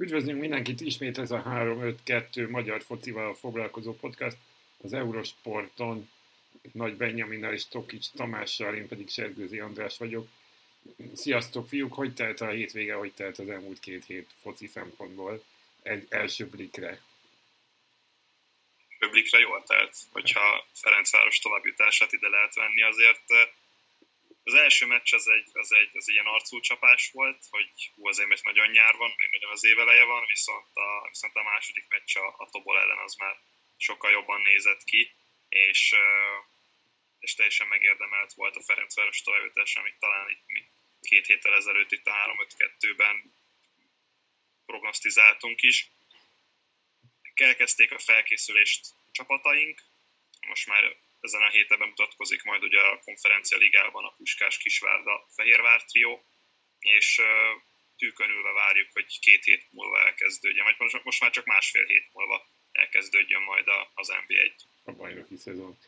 Üdvözlünk mindenkit, ismét ez a 3-5-2 magyar focival foglalkozó podcast az Eurosporton. Nagy Benjaminnal és Tokics Tamással, én pedig Sergőzi András vagyok. Sziasztok fiúk, hogy telt a hétvége, hogy telt az elmúlt két hét foci szempontból? Egy első blikre. Blikre jól telt, hogyha Ferencváros továbbjutását ide lehet venni, azért az első meccs az egy, az egy, az egy ilyen arcúcsapás volt, hogy hú, azért mert nagyon nyár van, még nagyon az éveleje van, viszont a, viszont a második meccs a, a Tobol ellen az már sokkal jobban nézett ki, és, és teljesen megérdemelt volt a Ferencváros továbbítás, amit talán itt, két héttel ezelőtt itt a 3-5-2-ben prognosztizáltunk is. Elkezdték a felkészülést csapataink, most már ezen a héten bemutatkozik majd ugye a konferencia ligában a Puskás Kisvárda Fehérvár trió, és tűkönülve várjuk, hogy két hét múlva elkezdődjön, vagy most, most már csak másfél hét múlva elkezdődjön majd az NB1. A bajnoki szezon.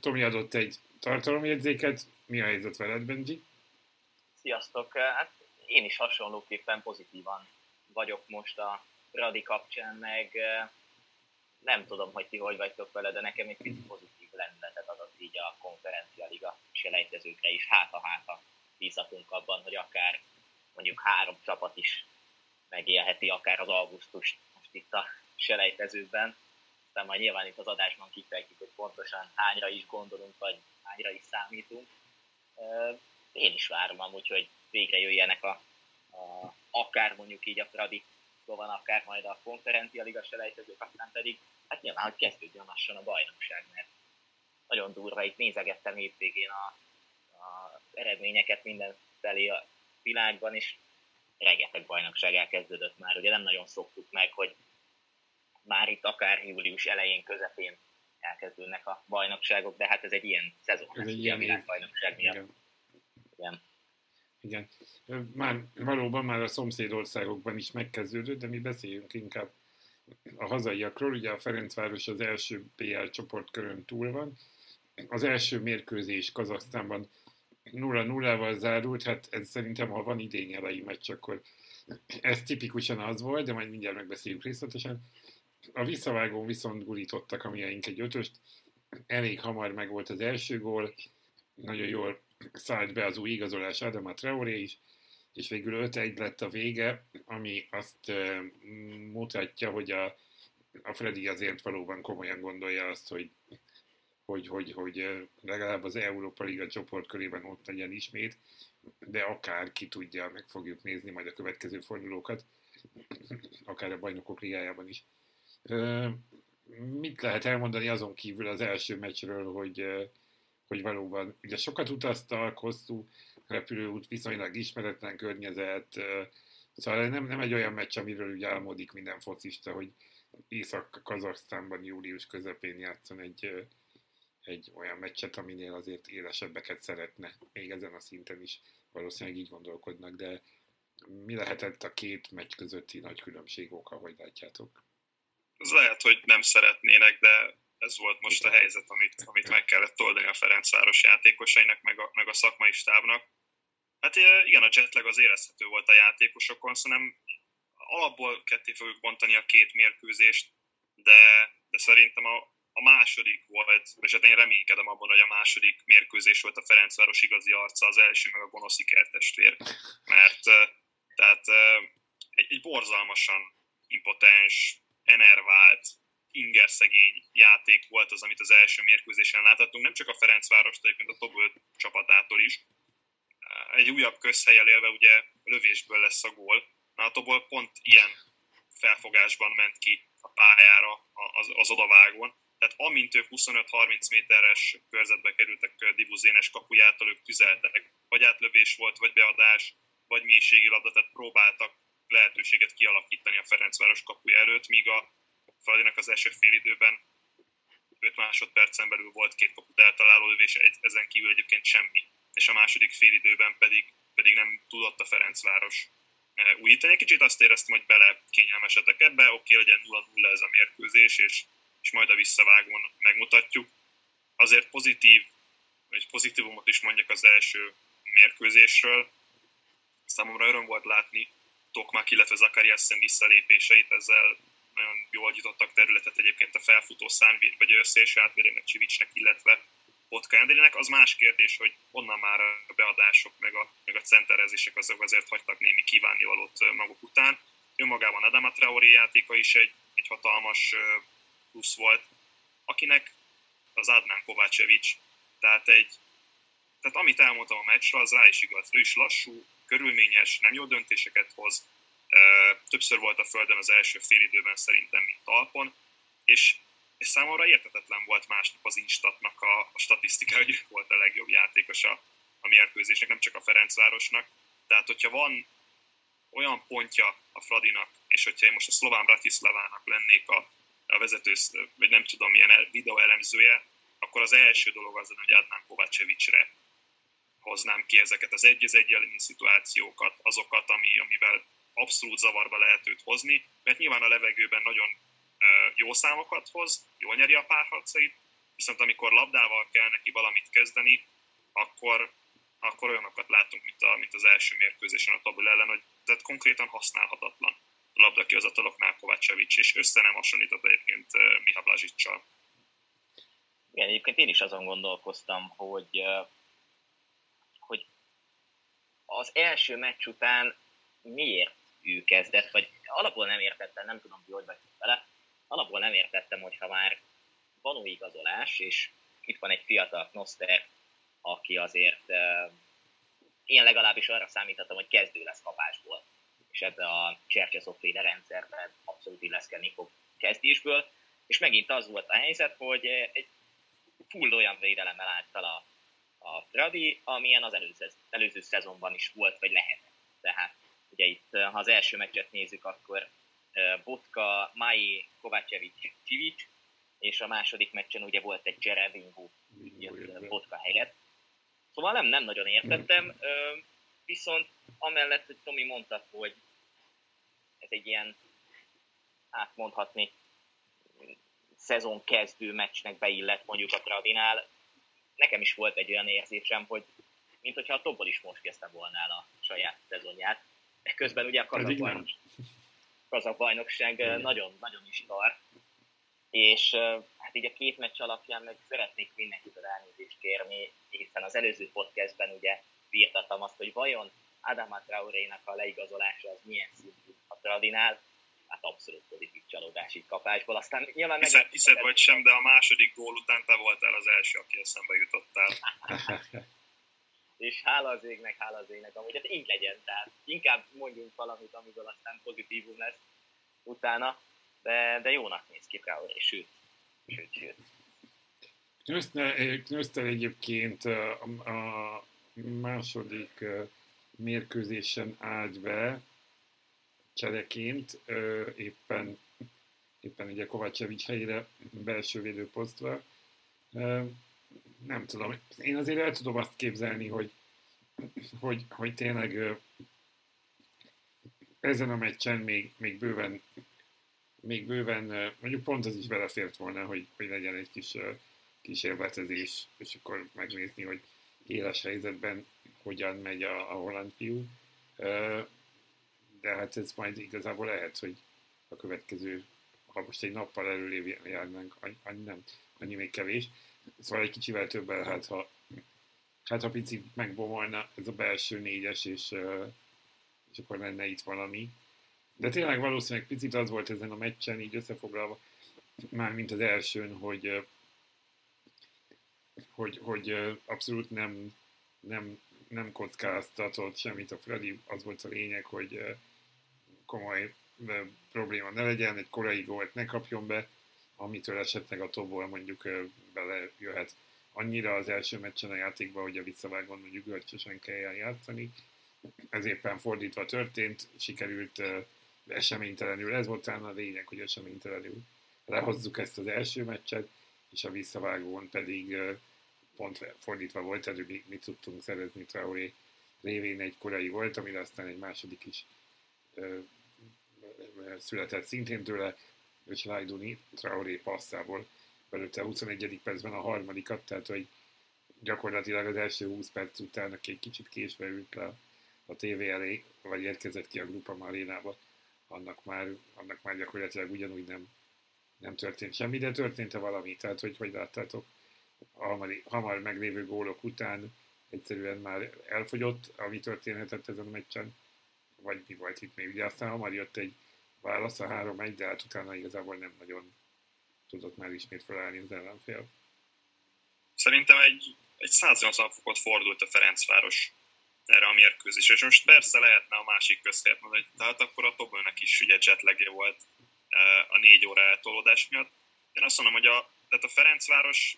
Tomi adott egy tartalomjegyzéket, mi a helyzet veled, Benji? Sziasztok! Hát én is hasonlóképpen pozitívan vagyok most a Radi kapcsán, meg nem tudom, hogy ti hogy vagytok vele, de nekem egy kicsit pozitív lendületet adott így a konferencia liga selejtezőkre is. Hát a hát a bízhatunk abban, hogy akár mondjuk három csapat is megélheti akár az augusztust most itt a selejtezőben. Aztán majd nyilván itt az adásban kifejtjük, hogy pontosan hányra is gondolunk, vagy hányra is számítunk. Én is várom amúgy, hogy végre jöjjenek a, a akár mondjuk így a Fradi van akár majd a konferencia liga selejtezők, aztán pedig hát nyilván, hogy kezdődjön lassan a bajnokság, mert nagyon durva, itt nézegettem hétvégén a, a eredményeket mindenfelé a világban, és rengeteg bajnokság elkezdődött már. Ugye nem nagyon szoktuk meg, hogy már itt akár július elején, közepén elkezdődnek a bajnokságok, de hát ez egy ilyen szezon, ez egy ilyen világbajnokság miatt. Igen. Igen. Igen. Már valóban már a szomszédországokban is megkezdődött, de mi beszéljünk inkább a hazaiakról. Ugye a Ferencváros az első PL csoportkörön túl van. Az első mérkőzés Kazaksztánban 0-0-val zárult, hát ez szerintem, ha van idényelei meccs, akkor ez tipikusan az volt, de majd mindjárt megbeszéljük részletesen. A visszavágón viszont gulítottak a miénk egy ötöst, elég hamar meg volt az első gól, nagyon jól szállt be az új igazolás Adama Traoré is, és végül 5-1 lett a vége, ami azt mutatja, hogy a, a Freddy azért valóban komolyan gondolja azt, hogy hogy, hogy, hogy legalább az Európa Liga csoportkörében ott legyen ismét, de akár ki tudja, meg fogjuk nézni majd a következő fordulókat, akár a bajnokok ligájában is. Mit lehet elmondani azon kívül az első meccsről, hogy, hogy valóban ugye sokat utaztak, hosszú repülőút, viszonylag ismeretlen környezet, szóval nem, nem egy olyan meccs, amiről ugye álmodik minden focista, hogy Észak-Kazaksztánban július közepén játszon egy, egy olyan meccset, aminél azért élesebbeket szeretne, még ezen a szinten is valószínűleg így gondolkodnak, de mi lehetett a két meccs közötti nagy különbség oka, hogy látjátok? Ez lehet, hogy nem szeretnének, de ez volt most a helyzet, amit, amit meg kellett oldani a Ferencváros játékosainak, meg a, meg a szakmai stábnak. Hát igen, a jetlag az érezhető volt a játékosokon, szóval alapból ketté fogjuk bontani a két mérkőzést, de, de szerintem a, a második volt, és hát én reménykedem abban, hogy a második mérkőzés volt a Ferencváros igazi arca, az első meg a gonoszi kertestvér, mert tehát egy, egy borzalmasan impotens, enervált, ingerszegény játék volt az, amit az első mérkőzésen láthattunk, nem csak a Ferencváros, de egyébként a Toböl csapatától is. Egy újabb közhelyel élve ugye lövésből lesz a gól. Na, a Tobol pont ilyen felfogásban ment ki a pályára az, az odavágón. Tehát amint ők 25-30 méteres körzetbe kerültek Dibu Zénes kapujától, ők tüzeltek. Vagy átlövés volt, vagy beadás, vagy mélységi labda, tehát próbáltak lehetőséget kialakítani a Ferencváros kapuja előtt, míg a Fradinak az első fél időben 5 másodpercen belül volt két kaput eltaláló lövés, ezen kívül egyébként semmi. És a második fél időben pedig, pedig nem tudott a Ferencváros eh, újítani. Kicsit azt éreztem, hogy bele kényelmesedek ebbe, oké, legyen 0-0 ez a mérkőzés, és, és majd a visszavágón megmutatjuk. Azért pozitív, vagy pozitívumot is mondjak az első mérkőzésről. Számomra öröm volt látni Tokmak, illetve Zakariasen visszalépéseit, ezzel nagyon jól jutottak területet egyébként a felfutó szán, vagy a szélső átvérének Csivicsnek, illetve Botka Endrének. Az más kérdés, hogy onnan már a beadások, meg a, meg a centerezések azok azért hagytak némi kívánnivalót maguk után. Önmagában Adama Traoré játéka is egy, egy hatalmas plusz volt, akinek az Adnan Kovácsevics, tehát egy tehát amit elmondtam a meccsről, az rá is igaz. Ő is lassú, körülményes, nem jó döntéseket hoz, többször volt a földön az első félidőben szerintem, mint talpon, és, és számomra értetetlen volt másnap az Instatnak a, a statisztika, hogy ő volt a legjobb játékos a, a mérkőzésnek, nem csak a Ferencvárosnak. Tehát, hogyha van olyan pontja a Fradinak, és hogyha én most a szlován Bratislavának lennék a, a vezető, vagy nem tudom, milyen videó elemzője, akkor az első dolog az, hogy Adnan Kovácsevicsre hoznám ki ezeket az egy az egy szituációkat, azokat, ami, amivel abszolút zavarba lehet őt hozni, mert nyilván a levegőben nagyon jó számokat hoz, jól nyeri a párharcait, viszont amikor labdával kell neki valamit kezdeni, akkor, akkor olyanokat látunk, mint, a, mint az első mérkőzésen a Tabul ellen, hogy tehát konkrétan használhatatlan labdakihozataloknál Kovácsevics, és össze nem hasonlított egyébként Miha Blazsicsal. Igen, egyébként én is azon gondolkoztam, hogy, hogy az első meccs után miért ő kezdett, vagy alapból nem értettem, nem tudom, hogy vagyok vele, alapból nem értettem, hogyha már van új igazolás, és itt van egy fiatal Knoster, aki azért én legalábbis arra számíthatom, hogy kezdő lesz kapásból, és ebbe a Csercseszoféle rendszerben abszolút illeszkedni fog kezdésből, és megint az volt a helyzet, hogy egy full olyan védelemmel állt fel a, a Fradi, amilyen az előző, előző szezonban is volt, vagy lehetett. Tehát Ugye itt, ha az első meccset nézzük, akkor Botka, Mai, Kovácsevics, Csivics, és a második meccsen ugye volt egy Cserevingu Botka helyett. Szóval nem, nem nagyon értettem, viszont amellett, hogy Tomi mondta, hogy egy ilyen, hát mondhatni, szezon kezdő meccsnek beillett mondjuk a Tradinál, nekem is volt egy olyan érzésem, hogy mint hogyha a Tobol is most kezdte volna el a saját szezonját, Közben ugye a kazak, bajnokság, kazak bajnokság nagyon, nagyon is tart. És hát így a két meccs alapján meg szeretnék mindenkit elnézést kérni, hiszen az előző podcastben ugye virtattam azt, hogy vajon Adama Traoré-nak a leigazolása az milyen szintű a Tradinál, hát abszolút pozitív csalódás így kapásból. Aztán nyilván meg... Hiszed, hiszed vagy sem, de a második gól után te voltál az első, aki eszembe jutottál. és hála az égnek, hála az égnek, amúgy hát így legyen, tehát inkább mondjunk valamit, amiből aztán pozitívum lesz utána, de, de jónak néz ki Traoré, sőt, sőt, sőt. Knösztel egyébként a, a második mérkőzésen állt be csereként, éppen, éppen ugye Kovácsevics helyére belső védőposztra. Nem tudom, én azért el tudom azt képzelni, hogy, hogy, hogy tényleg ezen a meccsen még, még bőven még bőven, mondjuk pont az is belefért volna, hogy, hogy legyen egy kis kísérletezés, és akkor megnézni, hogy éles helyzetben hogyan megy a, a holland fiú. De hát ez majd igazából lehet, hogy a következő, ha most egy nappal előlév járnánk, annyi, nem, annyi még kevés, Szóval egy kicsivel többel, hát ha, hát ha pici megbomolna ez a belső négyes, és, és akkor lenne itt valami. De tényleg valószínűleg picit az volt ezen a meccsen, így összefoglalva, már mint az elsőn, hogy, hogy, hogy abszolút nem, nem, nem kockáztatott semmit a Freddy, az volt a lényeg, hogy komoly probléma ne legyen, egy korai gólt ne kapjon be, amitől esetleg a tobból mondjuk bele jöhet annyira az első meccsen a játékba, hogy a visszavágon mondjuk görcsösen kell játszani. Ez éppen fordítva történt, sikerült eseménytelenül, ez volt talán a lényeg, hogy eseménytelenül lehozzuk ezt az első meccset, és a visszavágón pedig pont fordítva volt, előbb mi, mi tudtunk szerezni Traoré révén egy korai volt, amire aztán egy második is született szintén tőle, és Lajduni Traoré passzából belőtte a 21. percben a harmadikat, tehát hogy gyakorlatilag az első 20 perc után, aki egy kicsit késve ült le a tévé elé, vagy érkezett ki a Grupa Marénába, annak már, annak már gyakorlatilag ugyanúgy nem, nem történt semmi, de történt-e valami? Tehát, hogy hogy láttátok, hamar, hamar meglévő gólok után egyszerűen már elfogyott, ami történhetett ezen a meccsen, vagy mi volt itt még. Ugye aztán hamar jött egy válasz a 3-1, de hát utána igazából nem nagyon tudott már ismét felállni az ellenfél. Szerintem egy, egy 180 fokot fordult a Ferencváros erre a mérkőzésre. És most persze lehetne a másik közhelyet mondani, hogy tehát akkor a Tobölnek is ugye jetlagje volt e, a négy óra eltolódás miatt. Én azt mondom, hogy a, tehát a Ferencváros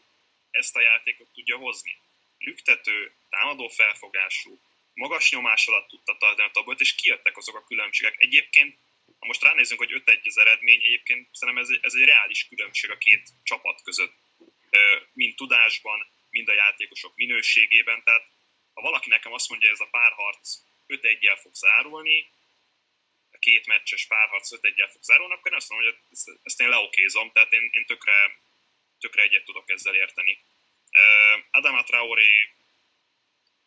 ezt a játékot tudja hozni. Lüktető, támadó felfogású, magas nyomás alatt tudta tartani a tabot, és kijöttek azok a különbségek. Egyébként, ha most ránézünk, hogy 5-1 az eredmény, egyébként szerintem ez, ez egy reális különbség a két csapat között, mind tudásban, mind a játékosok minőségében. Tehát ha valaki nekem azt mondja, hogy ez a párharc 5-1-jel fog zárulni, a két meccses párharc 5-1-jel fog zárulni, akkor én azt mondom, hogy ezt, ezt én leokézom, tehát én, én tökre, tökre egyet tudok ezzel érteni. Adama Traoré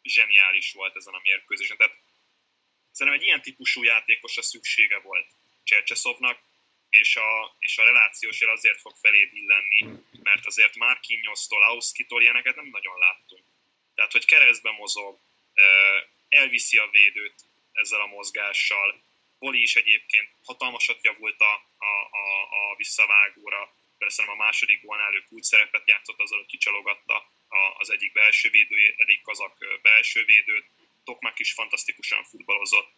zseniális volt ezen a mérkőzésen. Tehát szerintem egy ilyen típusú játékosra szüksége volt Csercseszovnak, és a, és a relációs jel azért fog felé billenni, mert azért Marquinhos-tól, Auszkitól ilyeneket nem nagyon láttunk. Tehát, hogy keresztbe mozog, elviszi a védőt ezzel a mozgással, Poli is egyébként hatalmasat javult a, a, a, a visszavágóra, persze a második gólnál ő úgy szerepet játszott azzal, hogy kicsalogatta az egyik belső védő, egyik kazak belső védőt, Tokmak is fantasztikusan futballozott,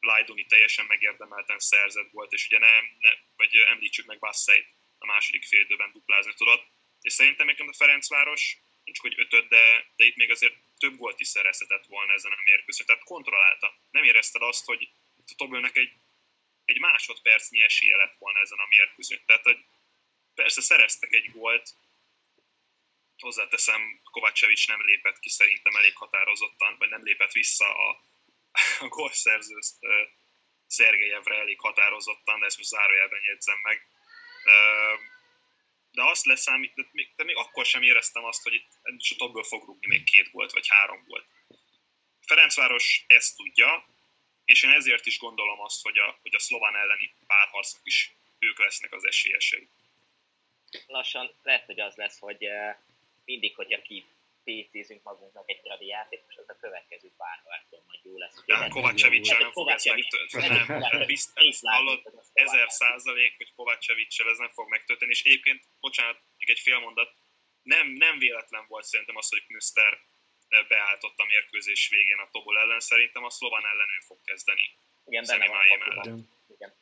Lajdoni teljesen megérdemelten szerzett volt, és ugye nem, ne, vagy említsük meg Basszeit a második fél időben duplázni tudott, és szerintem még a Ferencváros nincs hogy ötöd, de, de itt még azért több gólt is szerezhetett volna ezen a mérkőzésen, tehát kontrollálta. Nem érezted azt, hogy a Tobölnek egy, egy másodpercnyi esélye lett volna ezen a mérkőzésen. Tehát hogy persze szereztek egy gólt, hozzáteszem, Kovácsevics nem lépett ki szerintem elég határozottan, vagy nem lépett vissza a, a gólszerző Szergejevre elég határozottan, de ezt most zárójelben jegyzem meg. De azt leszámít, de még, de még akkor sem éreztem azt, hogy itt a topból fog rúgni még két volt, vagy három volt. Ferencváros ezt tudja, és én ezért is gondolom azt, hogy a, hogy a szlován elleni párharcnak is ők lesznek az esélyesei. Lassan lehet, hogy az lesz, hogy mindig, hogyha ki PC-zünk magunknak egy tradi játékos, az a következő párharcon majd jó lesz. Ja, Kovácsevicsel nem fog ez megtörténni. Biztos, hallod, ezer százalék, hogy Kovácsevicsel ez nem fog megtörténni, és egyébként, bocsánat, még egy fél mondat, nem, nem véletlen volt szerintem az, hogy Knüster beállított a mérkőzés végén a Tobol ellen, szerintem a szlovan ellen ő fog kezdeni. Igen, benne van Igen.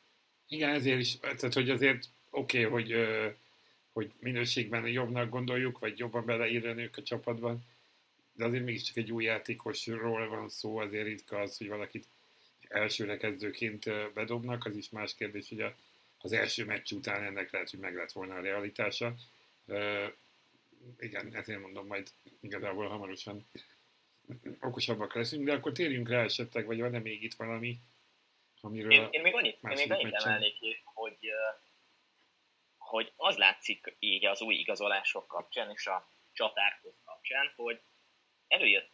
Igen, ezért is, tehát hogy azért oké, okay, hogy hogy minőségben jobbnak gondoljuk, vagy jobban beleírni ők a csapatban, de azért mégiscsak egy új játékosról van szó, azért ritka az, hogy valakit elsőre kezdőként bedobnak, az is más kérdés, hogy az első meccs után ennek lehet, hogy meg lett volna a realitása. Uh, igen, ezért mondom, majd igazából hamarosan okosabbak leszünk, de akkor térjünk rá esetleg, vagy van-e még itt valami, amiről én, én még annyit, én még annyit emelnék ki, hogy uh, hogy az látszik így az új igazolások kapcsán és a csatárhoz kapcsán, hogy előjött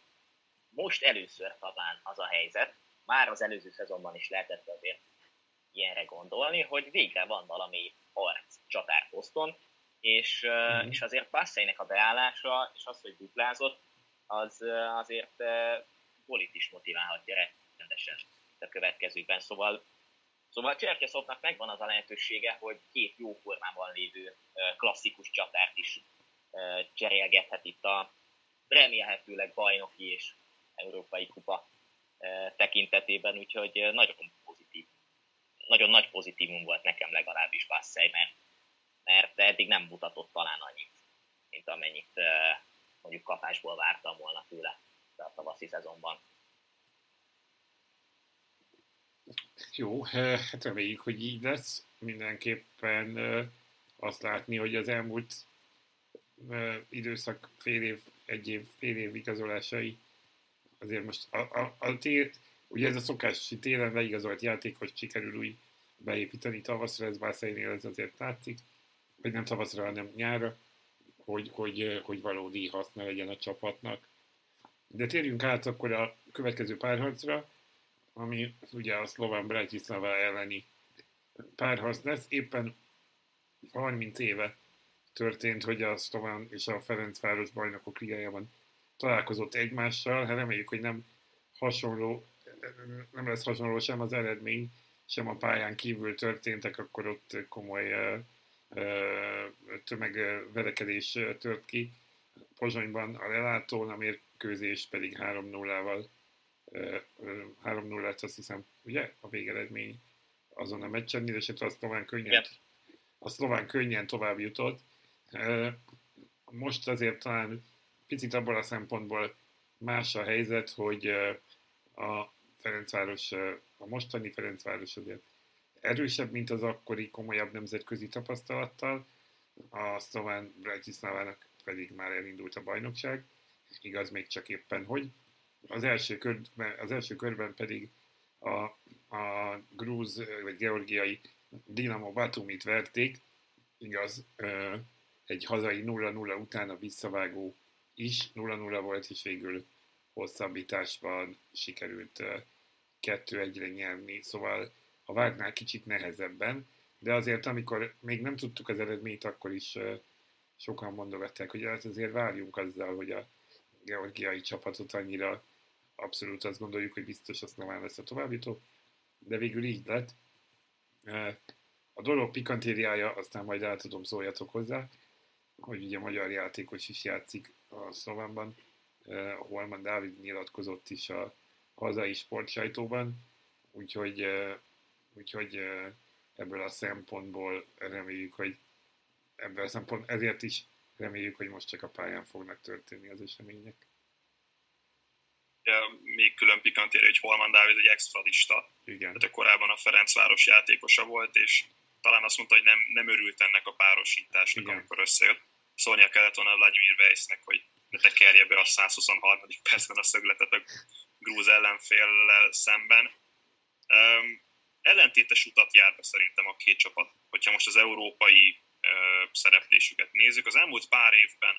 most először talán az a helyzet, már az előző szezonban is lehetett azért ilyenre gondolni, hogy végre van valami harc csatárposzton, és, mm-hmm. és azért Passzeinek a beállása, és az, hogy duplázott, az azért Bolit is motiválhatja rendesen a következőkben. Szóval Szóval Cserkeszovnak megvan az a lehetősége, hogy két jó formában lévő klasszikus csatárt is cserélgethet itt a remélhetőleg bajnoki és európai kupa tekintetében, úgyhogy nagyon pozitív, nagyon nagy pozitívum volt nekem legalábbis Basszej, mert, mert eddig nem mutatott talán annyit, mint amennyit mondjuk kapásból vártam volna tőle a tavaszi szezonban. Jó, eh, hát reméljük, hogy így lesz. Mindenképpen eh, azt látni, hogy az elmúlt eh, időszak fél év, egy év, fél év igazolásai azért most a, a, a tél, ugye ez a szokás, hogy télen leigazolt játékot sikerül úgy beépíteni tavaszra, ez Bászainél ez azért látszik, vagy nem tavaszra, hanem nyára, hogy, hogy, hogy valódi haszna legyen a csapatnak. De térjünk át akkor a következő párharcra, ami ugye a szlován Bratislava elleni párharc lesz. Éppen 30 éve történt, hogy a szlován és a Ferencváros bajnokok ligájában találkozott egymással. Hát reméljük, hogy nem hasonló, nem lesz hasonló sem az eredmény, sem a pályán kívül történtek, akkor ott komoly tömegverekedés tört ki. Pozsonyban a lelátón, a mérkőzés pedig 3-0-val 3-0 lett, azt hiszem, ugye, a végeredmény azon a meccsen, de a szlován könnyen, yep. a szlován könnyen tovább jutott. Most azért talán picit abból a szempontból más a helyzet, hogy a Ferencváros, a mostani Ferencváros azért erősebb, mint az akkori komolyabb nemzetközi tapasztalattal, a szlován Bratislavának pedig már elindult a bajnokság, igaz még csak éppen hogy. Az első körben, az első körben pedig a, a grúz vagy georgiai Dinamo Batumit verték, igaz, egy hazai 0-0 után a visszavágó is. 0-0 volt, és végül hosszabbításban sikerült 2-1-re nyerni, szóval a vágnál kicsit nehezebben, de azért amikor még nem tudtuk az eredményt, akkor is sokan mondogatták, hogy hát azért várjunk azzal, hogy a georgiai csapatot annyira abszolút azt gondoljuk, hogy biztos azt nem lesz a továbbító, de végül így lett. A dolog pikantériája, aztán majd el tudom szóljatok hozzá, hogy ugye magyar játékos is játszik a szlovánban, Holman Dávid nyilatkozott is a hazai sportsajtóban, úgyhogy, úgyhogy ebből a szempontból reméljük, hogy ebből a szempont, ezért is reméljük, hogy most csak a pályán fognak történni az események. Ja, még külön pikantér, hogy Holman Dávid egy extradista. Igen. Tehát korábban a Ferencváros játékosa volt, és talán azt mondta, hogy nem, nem örült ennek a párosításnak, Igen. amikor összejött. Szólnia kellett volna Vladimir Weissnek, hogy ne tekerje be a 123. percben a szögletet a grúz ellenféllel szemben. Um, ellentétes utat jár be szerintem a két csapat, hogyha most az európai szereplésüket nézzük. Az elmúlt pár évben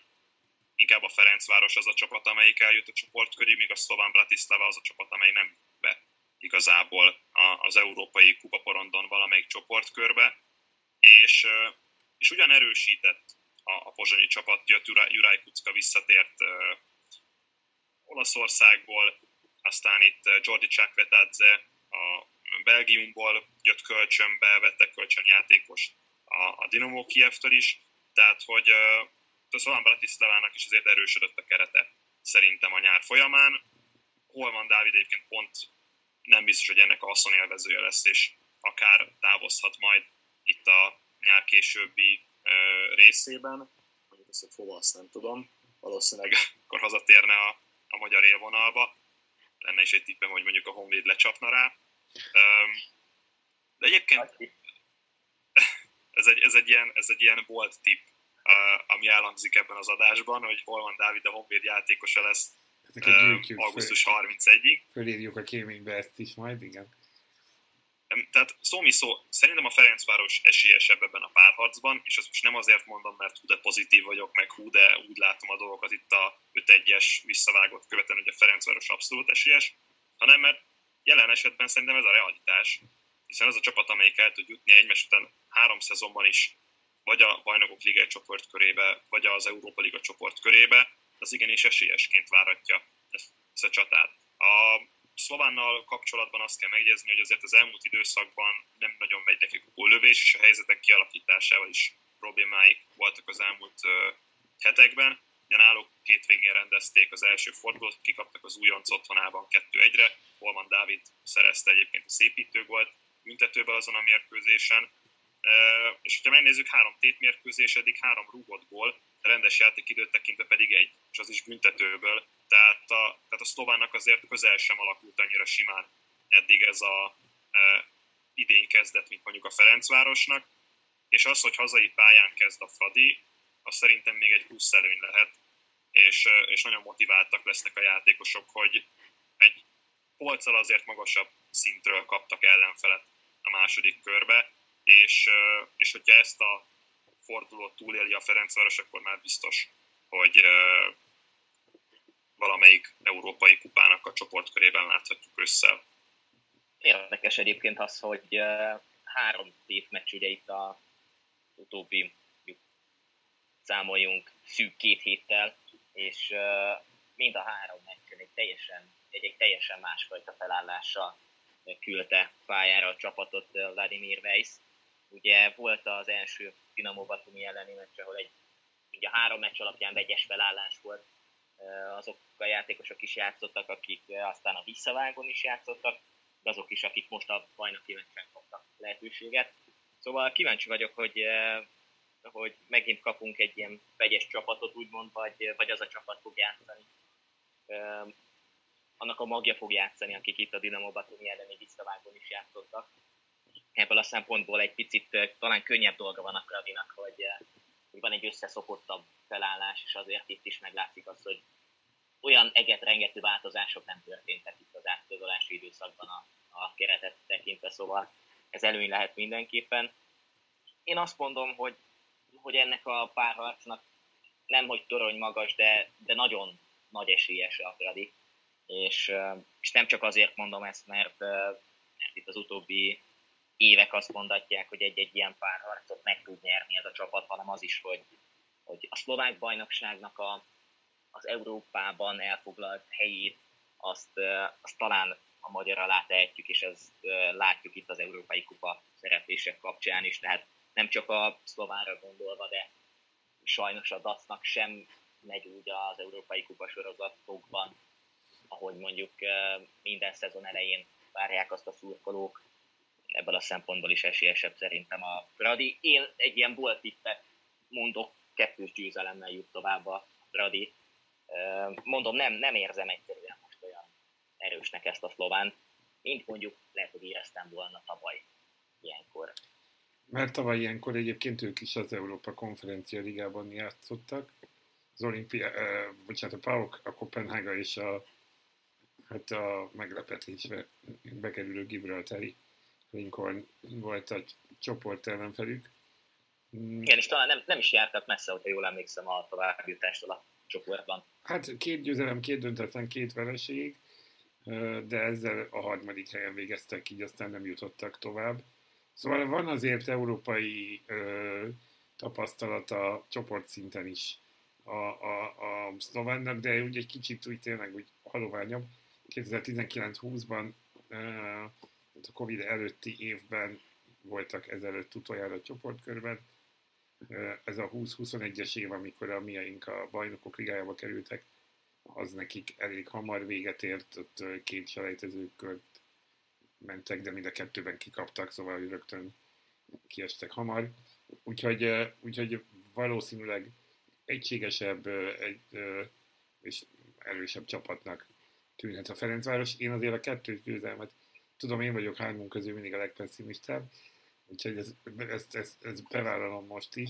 inkább a Ferencváros az a csapat, amelyik eljut a csoport köré, míg a Szlován Bratislava az a csapat, amely nem be igazából az európai kupaporondon valamelyik csoportkörbe, és, és ugyan erősített a, a pozsonyi csapat, jött Juraj Kucka visszatért Olaszországból, aztán itt Jordi Csakvetadze a Belgiumból jött kölcsönbe, vettek kölcsönjátékos a, a Dinamo Kiev-től is, tehát hogy a Szolán Bratislavának is azért erősödött a kerete szerintem a nyár folyamán. Holman Dávid egyébként pont nem biztos, hogy ennek a haszonélvezője lesz, és akár távozhat majd itt a nyár későbbi ö, részében. Mondjuk ezt, hogy hova, azt nem tudom. Valószínűleg akkor hazatérne a, a magyar élvonalba. Lenne is egy tippem, hogy mondjuk a Honvéd lecsapna rá. De egyébként ez egy, ez egy, ilyen, ez egy ilyen bold tipp, ami elhangzik ebben az adásban, hogy hol van Dávid a Honvéd játékosa lesz augusztus 31-ig. Fölírjuk a kéménybe ezt is majd, igen. Tehát szó mi szó, szerintem a Ferencváros esélyesebb ebben a párharcban, és ezt most nem azért mondom, mert hú de pozitív vagyok, meg hú de úgy látom a dolgokat itt a 5-1-es visszavágott követően, hogy a Ferencváros abszolút esélyes, hanem mert jelen esetben szerintem ez a realitás, hiszen az a csapat, amelyik el tud jutni egymás után három szezonban is, vagy a Bajnokok Liga csoport körébe, vagy az Európa Liga csoport körébe, az igenis esélyesként váratja ezt a csatát. A Szlovánnal kapcsolatban azt kell megjegyezni, hogy azért az elmúlt időszakban nem nagyon megy nekik a lövés, és a helyzetek kialakításával is problémáik voltak az elmúlt hetekben. Náluk két végén rendezték az első fordulót, kikaptak az újonc otthonában 2-1-re, Holman Dávid szerezte egyébként a szépítő volt büntetőben azon a mérkőzésen, és hogyha megnézzük, három tétmérkőzés, eddig három rúgott gól, rendes játékidőt tekintve pedig egy, és az is büntetőből. Tehát a, tehát a szlovánnak azért közel sem alakult annyira simán eddig ez a e, idény kezdet, mint mondjuk a Ferencvárosnak, és az, hogy hazai pályán kezd a Fradi, az szerintem még egy plusz előny lehet, és, és nagyon motiváltak lesznek a játékosok, hogy egy polccal azért magasabb szintről kaptak ellenfelet a második körbe, és, és hogyha ezt a fordulót túléli a Ferencváros, akkor már biztos, hogy valamelyik európai kupának a csoportkörében láthatjuk össze. Érdekes egyébként az, hogy három meccs ugye itt a utóbbi számoljunk szűk két héttel, és mind a három meccsen egy teljesen, egy, egy teljesen másfajta felállással küldte pályára a csapatot Vladimir Weiss. Ugye volt az első Dinamo Batumi elleni meccs, ahol egy, ugye a három meccs alapján vegyes felállás volt, azok a játékosok is játszottak, akik aztán a visszavágon is játszottak, de azok is, akik most a bajnoki meccsen kaptak lehetőséget. Szóval kíváncsi vagyok, hogy, hogy megint kapunk egy ilyen vegyes csapatot, úgymond, vagy, vagy az a csapat fog játszani. Annak a magja fog játszani, akik itt a Dinamo Batumi elleni visszavágon is játszottak. Ebből a szempontból egy picit talán könnyebb dolga van a Kradinak, hogy, hogy van egy összeszokottabb felállás, és azért itt is meglátszik az, hogy olyan eget-rengető változások nem történtek itt az átközolási időszakban a, a keretet tekintve, szóval ez előny lehet mindenképpen. Én azt mondom, hogy, hogy ennek a párharcnak nem hogy torony magas, de, de nagyon nagy esélyes a Fradi. És, és nem csak azért mondom ezt, mert, mert itt az utóbbi évek azt mondatják, hogy egy-egy ilyen párharcot meg tud nyerni ez a csapat, hanem az is, hogy, hogy a szlovák bajnokságnak a, az Európában elfoglalt helyét, azt, azt talán a magyar alá tehetjük, és ezt látjuk itt az Európai Kupa szereplések kapcsán is, tehát nem csak a szlovára gondolva, de sajnos a dacnak sem megy úgy az Európai Kupa sorozatokban, ahogy mondjuk minden szezon elején várják azt a szurkolók, ebből a szempontból is esélyesebb szerintem a Fradi. Én egy ilyen volt tippet mondok, kettős győzelemmel jut tovább a Fradi. Mondom, nem, nem érzem egyszerűen most olyan erősnek ezt a szlován, mint mondjuk lehet, hogy éreztem volna tavaly ilyenkor. Mert tavaly ilyenkor egyébként ők is az Európa Konferencia Ligában játszottak. Az olimpia, eh, bocsánat, a PAOK, a Kopenhága és a, hát a meglepetésbe bekerülő Gibraltari Lincoln volt a csoport ellenfelük. Mm. Igen, és talán nem, nem is jártak messze, hogyha jól emlékszem a továbbjutástól a csoportban. Hát két győzelem, két döntetlen, két vereség, de ezzel a harmadik helyen végeztek, így aztán nem jutottak tovább. Szóval van azért európai ö, tapasztalata csoportszinten is a, a, a szlovánnak, de úgy egy kicsit úgy tényleg úgy haloványabb. 2019-20-ban a Covid előtti évben voltak ezelőtt utoljára a csoportkörben. Ez a 20-21-es év, amikor a miaink a bajnokok ligájába kerültek, az nekik elég hamar véget ért, ott két selejtezőkört mentek, de mind a kettőben kikaptak, szóval rögtön kiestek hamar. Úgyhogy, úgyhogy valószínűleg egységesebb egy, és erősebb csapatnak tűnhet a Ferencváros. Én azért a kettős győzelmet tudom, én vagyok hármunk közül mindig a legpesszimistább, úgyhogy ezt, ezt, ezt, ezt bevállalom most is,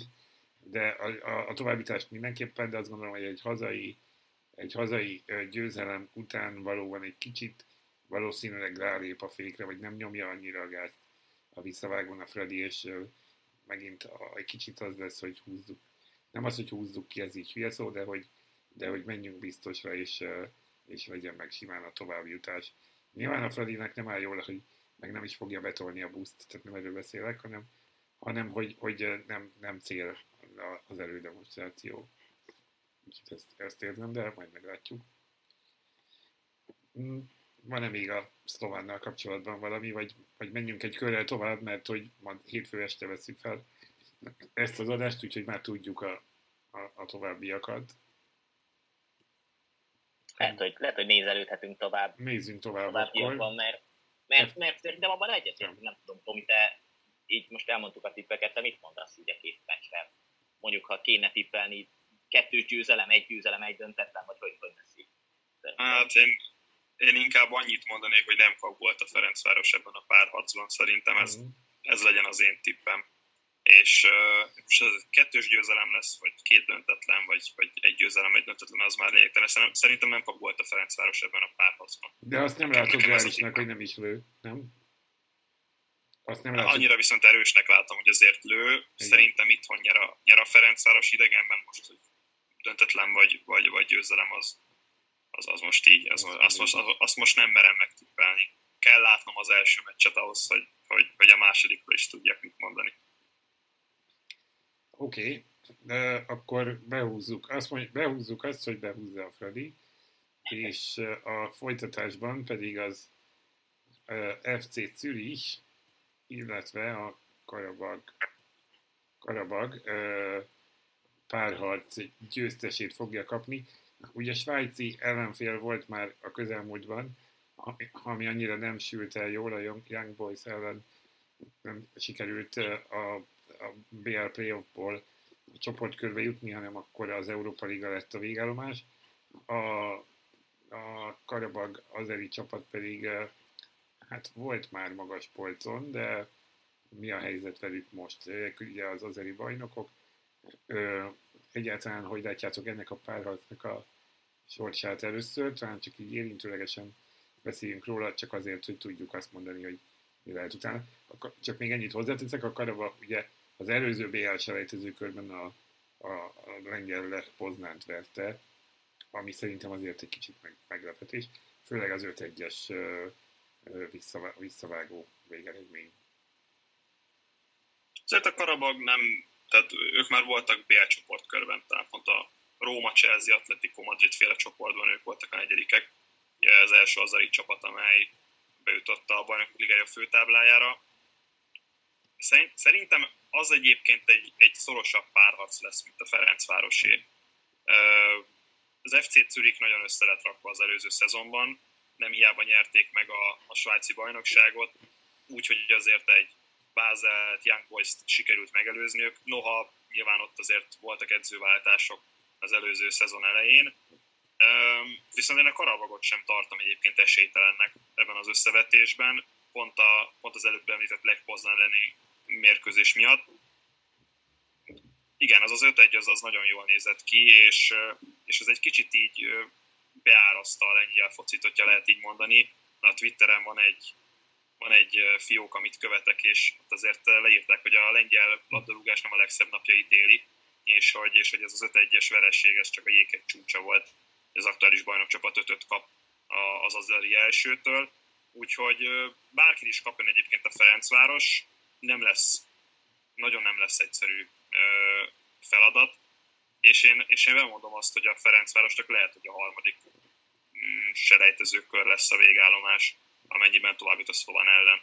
de a, a, a továbbítást mindenképpen, de azt gondolom, hogy egy hazai, egy hazai győzelem után valóban egy kicsit valószínűleg rálép a fékre, vagy nem nyomja annyira a gázt a visszavágón a Freddy, és megint a, egy kicsit az lesz, hogy húzzuk. Nem az, hogy húzzuk ki, ez így hülye szó, de hogy, de hogy menjünk biztosra, és, és legyen meg simán a továbbjutás. Nyilván a Fradinek nem áll jól, hogy meg nem is fogja betolni a buszt, tehát nem erről beszélek, hanem, hanem hogy, hogy nem, nem cél az elődemonstráció. Úgyhogy ezt, ezt érzem, de majd meglátjuk. Mm, van-e még a szlovánnal kapcsolatban valami, vagy, vagy menjünk egy körrel tovább, mert hogy ma hétfő este veszük fel ezt az adást, úgyhogy már tudjuk a, a, a továbbiakat. Lehet, hogy, lehet, hogy nézelődhetünk tovább. Nézzünk tovább, tovább akkor. Van, mert, mert, mert szerintem abban egyetértünk, nem tudom, Tomi, te így most elmondtuk a tippeket, te mit mondasz így a két meccsre? Mondjuk, ha kéne tippelni, kettős győzelem, egy győzelem, egy döntetlen, vagy hogy, hogy lesz így? Hát én, én inkább annyit mondanék, hogy nem kap volt a Ferencváros ebben a párharcban, szerintem ez, mm. ez legyen az én tippem és uh, most ez kettős győzelem lesz, vagy két döntetlen, vagy, vagy egy győzelem, egy döntetlen, az már lényegtelen. Szerintem nem kap volt a Ferencváros ebben a párharcban. De azt nem látod reálisnak, hogy nem is lő, nem? Azt nem látod. Annyira viszont erősnek látom, hogy azért lő. Igen. Szerintem itthon nyer a, nyer a Ferencváros idegenben most, hogy döntetlen vagy, vagy, vagy győzelem az, az, az most így, az, azt, most, azt most nem merem megtippelni. kell látnom az első meccset ahhoz, hogy, hogy, hogy a másodikról is tudjak mit mondani. Oké. De akkor behúzzuk azt, mondjuk, behúzzuk azt, hogy behúzza a Fradi, és a folytatásban pedig az FC Zürich, illetve a Karabag, Karabag párharc győztesét fogja kapni. Ugye svájci ellenfél volt már a közelmúltban, ami annyira nem sült el jól a Young Boys ellen, nem sikerült a, a BL playoffból a csoportkörbe jutni, hanem akkor az Európa Liga lett a végállomás. A, a Karabag azeri csapat pedig hát volt már magas polcon, de mi a helyzet velük most? Ők ugye az azeri bajnokok. Egyáltalán hogy látjátok ennek a párharcnak a sorsát először, talán csak így érintőlegesen beszéljünk róla, csak azért, hogy tudjuk azt mondani, hogy mi lehet utána. Csak még ennyit hozzáteszek, a Karabag ugye az előző BL selejtező körben a, a, a lengyel Lech Poznánt verte, ami szerintem azért egy kicsit meg, meglepetés, főleg az 5-1-es visszavá, visszavágó végeredmény. A Karabag nem, tehát ők már voltak BL csoportkörben, tehát pont a Róma, Chelsea, Atletico Madrid féle csoportban ők voltak a negyedikek. Ugye az első azari csapat, amely bejutott a bajnok ligája főtáblájára. Szerintem az egyébként egy, egy szorosabb párharc lesz, mint a Ferencvárosé. Az FC Zürich nagyon össze lett rakva az előző szezonban, nem hiába nyerték meg a, a svájci bajnokságot, úgyhogy azért egy Bázelt, Young boys sikerült megelőzniük, noha nyilván ott azért voltak edzőváltások az előző szezon elején. Viszont én a Karavagot sem tartom egyébként esélytelennek ebben az összevetésben, pont, a, pont az előbb említett Legpoznan lenni mérkőzés miatt. Igen, az az 5-1 az, az nagyon jól nézett ki, és, és ez egy kicsit így beáraszta a lengyel focit, hogyha lehet így mondani. A Twitteren van egy, van egy fiók, amit követek, és ott azért leírták, hogy a lengyel labdarúgás nem a legszebb napjait éli, és hogy, és hogy ez az 5-1-es vereség, ez csak a jégheg csúcsa volt. Az aktuális bajnokcsapat 5 kap az azeri elsőtől, úgyhogy bárki is kapjon egyébként a Ferencváros, nem lesz, nagyon nem lesz egyszerű feladat, és én, és én bemondom azt, hogy a Ferencvárosnak lehet, hogy a harmadik mm, selejtezőkör lesz a végállomás, amennyiben tovább jut a Szlovan ellen.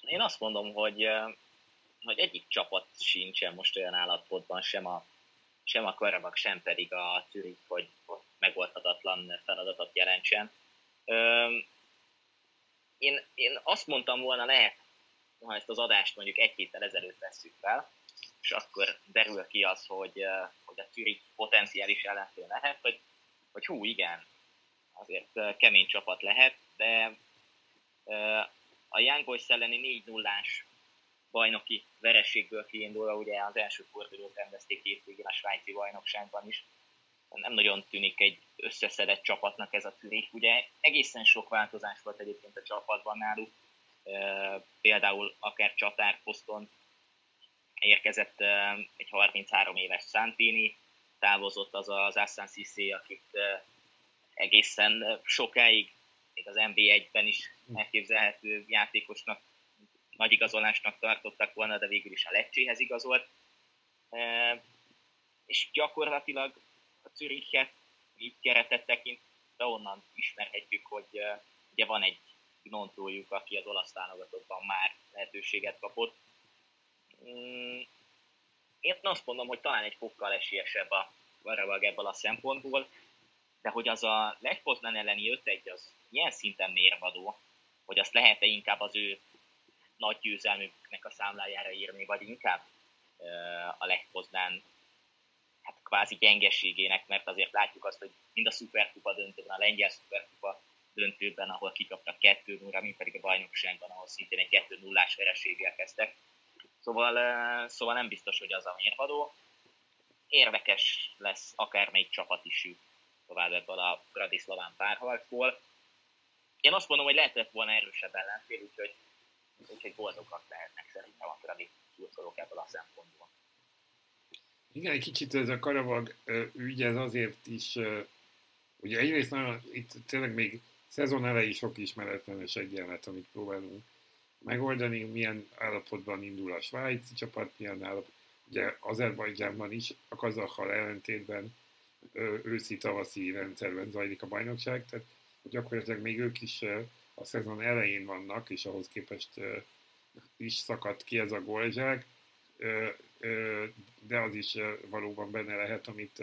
Én azt mondom, hogy, hogy egyik csapat sincsen most olyan állapotban, sem a, sem a Karabak, sem pedig a Zürich, hogy megoldhatatlan feladatot jelentsen. Én, én azt mondtam volna, lehet, ha ezt az adást mondjuk egy héttel ezelőtt vesszük fel, és akkor derül ki az, hogy, hogy a Zürich potenciális ellenfél lehet, hogy, hogy hú, igen, azért kemény csapat lehet, de a Young Boys elleni 4 0 bajnoki vereségből kiindulva, ugye az első fordulót rendezték hétvégén a svájci bajnokságban is, nem nagyon tűnik egy összeszedett csapatnak ez a Zürich. Ugye egészen sok változás volt egyébként a csapatban náluk, például akár csatárposzton érkezett egy 33 éves Santini, távozott az az Assan Sissé, akit egészen sokáig, még az NB1-ben is elképzelhető játékosnak, nagy igazolásnak tartottak volna, de végül is a Lecséhez igazolt. És gyakorlatilag a Zürichet így keretet tekintve onnan ismerhetjük, hogy ugye van egy gnontójuk, aki az olasz válogatottban már lehetőséget kapott. Mm, én azt mondom, hogy talán egy fokkal esélyesebb a Varabag ebből a szempontból, de hogy az a Lech Poznan elleni 5 az ilyen szinten mérvadó, hogy azt lehet-e inkább az ő nagy győzelmüknek a számlájára írni, vagy inkább a Lech Poznan hát kvázi gyengeségének, mert azért látjuk azt, hogy mind a szuperkupa döntőben, a lengyel szuperkupa döntőben, ahol kikaptak 2 0 mint pedig a bajnokságban, ahol szintén egy 2 0 vereséggel kezdtek. Szóval, szóval nem biztos, hogy az a mérvadó. Érvekes lesz akármelyik csapat is jut tovább ebből a Bradislaván párharcból. Én azt mondom, hogy lehetett volna erősebb ellenfél, úgyhogy, úgyhogy boldogak lehetnek szerintem a Bradi szurkolók ebből a szempontból. Igen, egy kicsit ez a Karavag ügy, ez azért is, ugye egyrészt nagyon, itt tényleg még szezon elejé sok ismeretlenes egyenlet, amit próbálunk megoldani, milyen állapotban indul a svájci csapat, milyen állapot, ugye Azerbajdzsánban is, a kazakkal ellentétben őszi-tavaszi rendszerben zajlik a bajnokság, tehát gyakorlatilag még ők is a szezon elején vannak, és ahhoz képest is szakadt ki ez a gólzsák, de az is valóban benne lehet, amit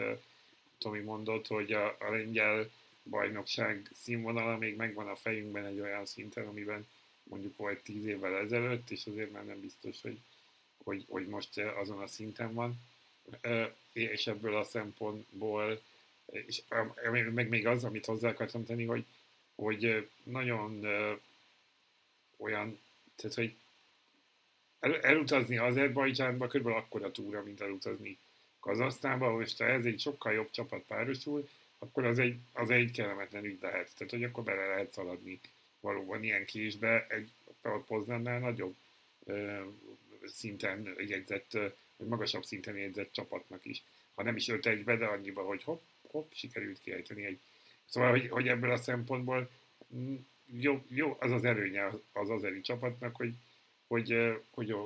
Tomi mondott, hogy a, a lengyel bajnokság színvonala még megvan a fejünkben egy olyan szinten, amiben mondjuk volt tíz évvel ezelőtt, és azért már nem biztos, hogy, hogy, hogy most azon a szinten van. És ebből a szempontból, és meg még az, amit hozzá akartam tenni, hogy, hogy nagyon olyan, tehát hogy el, elutazni Azerbajdzsánba körülbelül akkora túra, mint elutazni Kazasztánba, most ha ez egy sokkal jobb csapat párosul, akkor az egy, az egy kellemetlen ügy lehet. Tehát, hogy akkor bele lehet szaladni valóban ilyen késbe, egy Poznannál nagyobb ö, szinten jegyzett, vagy magasabb szinten jegyzett csapatnak is. Ha nem is 5 egybe, de annyiba, hogy hopp, hopp, sikerült kiejteni egy. Szóval, hogy, hogy ebből a szempontból jó, jó az az erőnye az azeri csapatnak, hogy, hogy, hogy,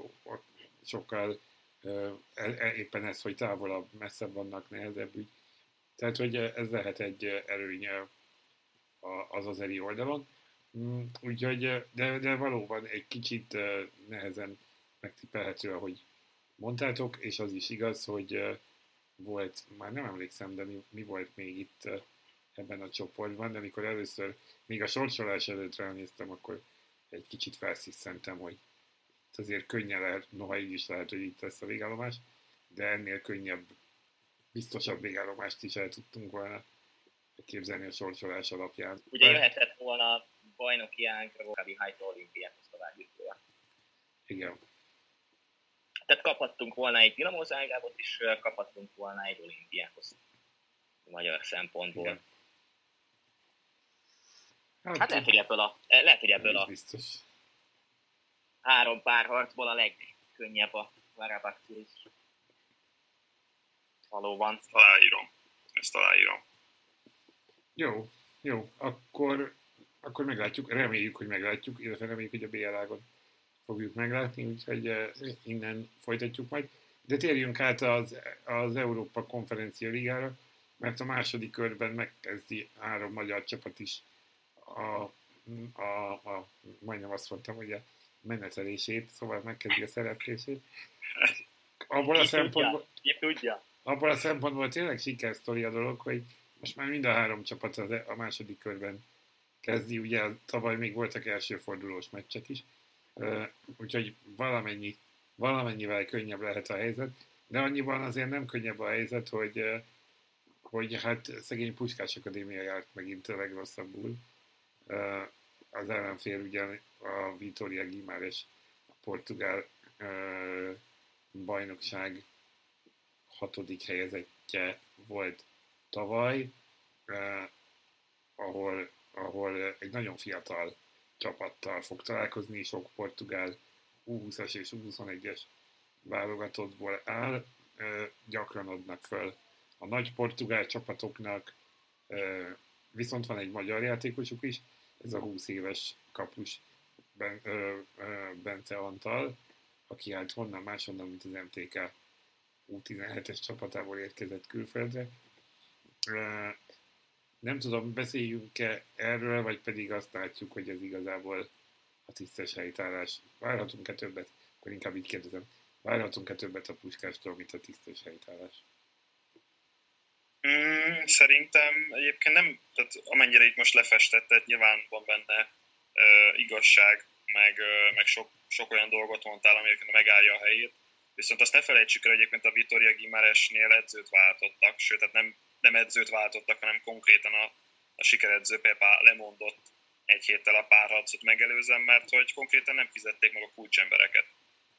sokkal e, e, éppen ez, hogy távolabb, messzebb vannak, nehezebb ügy. Tehát, hogy ez lehet egy erőnye az azeri oldalon. Mm, úgyhogy, de, de valóban egy kicsit nehezen megtippelhető, ahogy mondtátok, és az is igaz, hogy volt, már nem emlékszem, de mi, mi volt még itt ebben a csoportban, de amikor először, még a sorsolás előtt ránéztem, akkor egy kicsit felsziszentem, hogy azért könnyen lehet, noha így is lehet, hogy itt lesz a végállomás, de ennél könnyebb, biztosabb végállomást is el tudtunk volna képzelni a sorsolás alapján. Ugye jöhetett volna bajnoki ágra Rokabi Hajtó olimpiához továbbjutója. Igen. Tehát kaphattunk volna egy Dinamo Zágrábot, és kaphattunk volna egy olimpiához. Magyar szempontból. Igen. Hát, hát lehet, hogy ebből a, lehet, hogy ebből a biztos. Három párharcból a legkönnyebb a Varabak Valóban. Aláírom. Ezt aláírom. Jó, jó. Akkor akkor meglátjuk, reméljük, hogy meglátjuk, illetve reméljük, hogy a BL-ágon fogjuk meglátni, úgyhogy eh, innen folytatjuk majd. De térjünk át az, az Európa Konferencia Ligára, mert a második körben megkezdi három magyar csapat is a, a, a majdnem azt mondtam, hogy a menetelését, szóval megkezdi a szereplését. Abból a szempontból, tudja. abból a szempontból tényleg sikersztori a dolog, hogy most már mind a három csapat e- a második körben kezdi, ugye tavaly még voltak első fordulós meccsek is, úgyhogy valamennyi, valamennyivel könnyebb lehet a helyzet, de annyiban azért nem könnyebb a helyzet, hogy, hogy hát szegény Puskás Akadémia járt megint a legrosszabbul. Az ellenfél ugyan a Vitória Gimáres, a portugál bajnokság hatodik helyezettje volt tavaly, ahol ahol egy nagyon fiatal csapattal fog találkozni, sok portugál U20-as és U21-es válogatottból áll, gyakran adnak föl a nagy portugál csapatoknak, viszont van egy magyar játékosuk is, ez a 20 éves kapus Bence Antal, aki hát honnan máshonnan, mint az MTK U17-es csapatából érkezett külföldre. Nem tudom, beszéljünk-e erről, vagy pedig azt látjuk, hogy ez igazából a tisztes helytállás. Várhatunk-e többet? Akkor inkább így kérdezem. Várhatunk-e többet a puskástól, mint a tisztes helytállás? Mm, szerintem egyébként nem, tehát amennyire itt most lefestetted, nyilván van benne uh, igazság, meg, meg sok, sok olyan dolgot mondtál, ami megállja a helyét. Viszont azt ne felejtsük el, egyébként a Vitoria Gimaresnél edzőt váltottak, sőt, tehát nem nem edzőt váltottak, hanem konkrétan a, a sikeredző Pepa lemondott egy héttel a párharcot megelőzem, mert hogy konkrétan nem fizették meg a kulcsembereket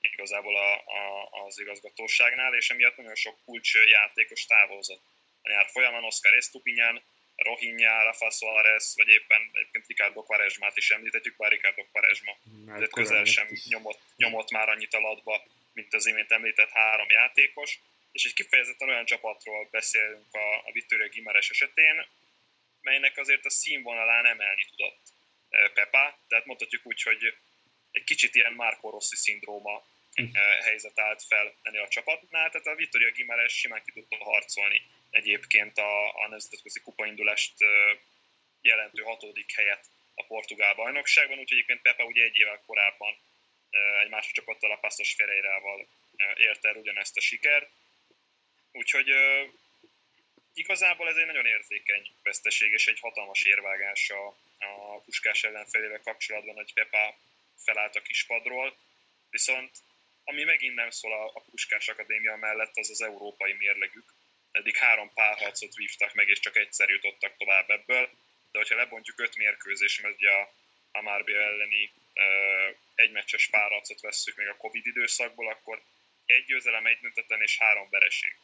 igazából a, a, az igazgatóságnál, és emiatt nagyon sok kulcsjátékos távozott. A nyár folyamán Oscar Estupinyan, Rohinja, Rafa Suarez, vagy éppen egyébként Ricardo Quaresmát is említhetjük, bár Ricardo Quaresma de közel sem nyomott, nyomott már annyit a latba, mint az imént említett három játékos. És egy kifejezetten olyan csapatról beszélünk a, a Vittorio Gimares esetén, melynek azért a színvonalán emelni tudott Pepa, tehát mondhatjuk úgy, hogy egy kicsit ilyen Marco Rossi szindróma hm. helyzet állt fel ennél a csapatnál, tehát a Vittoria Gimares simán ki tudta harcolni egyébként a, a nemzetközi kupaindulást jelentő hatodik helyet a portugál bajnokságban, úgyhogy egyébként Pepa ugye egy évvel korábban egy másik csapattal, a Passos Ferreirával érte el ugyanezt a sikert. Úgyhogy igazából ez egy nagyon érzékeny veszteség és egy hatalmas érvágás a, a Puskás ellenfelével kapcsolatban, hogy Pepa felállt a kispadról, viszont ami megint nem szól a, a Puskás Akadémia mellett, az az európai mérlegük. Eddig három párharcot vívtak meg, és csak egyszer jutottak tovább ebből, de hogyha lebontjuk öt mérkőzés, mert ugye a Amárbia elleni uh, egymeccses párharcot vesszük még a Covid időszakból, akkor egy győzelem, egy döntetlen és három vereség.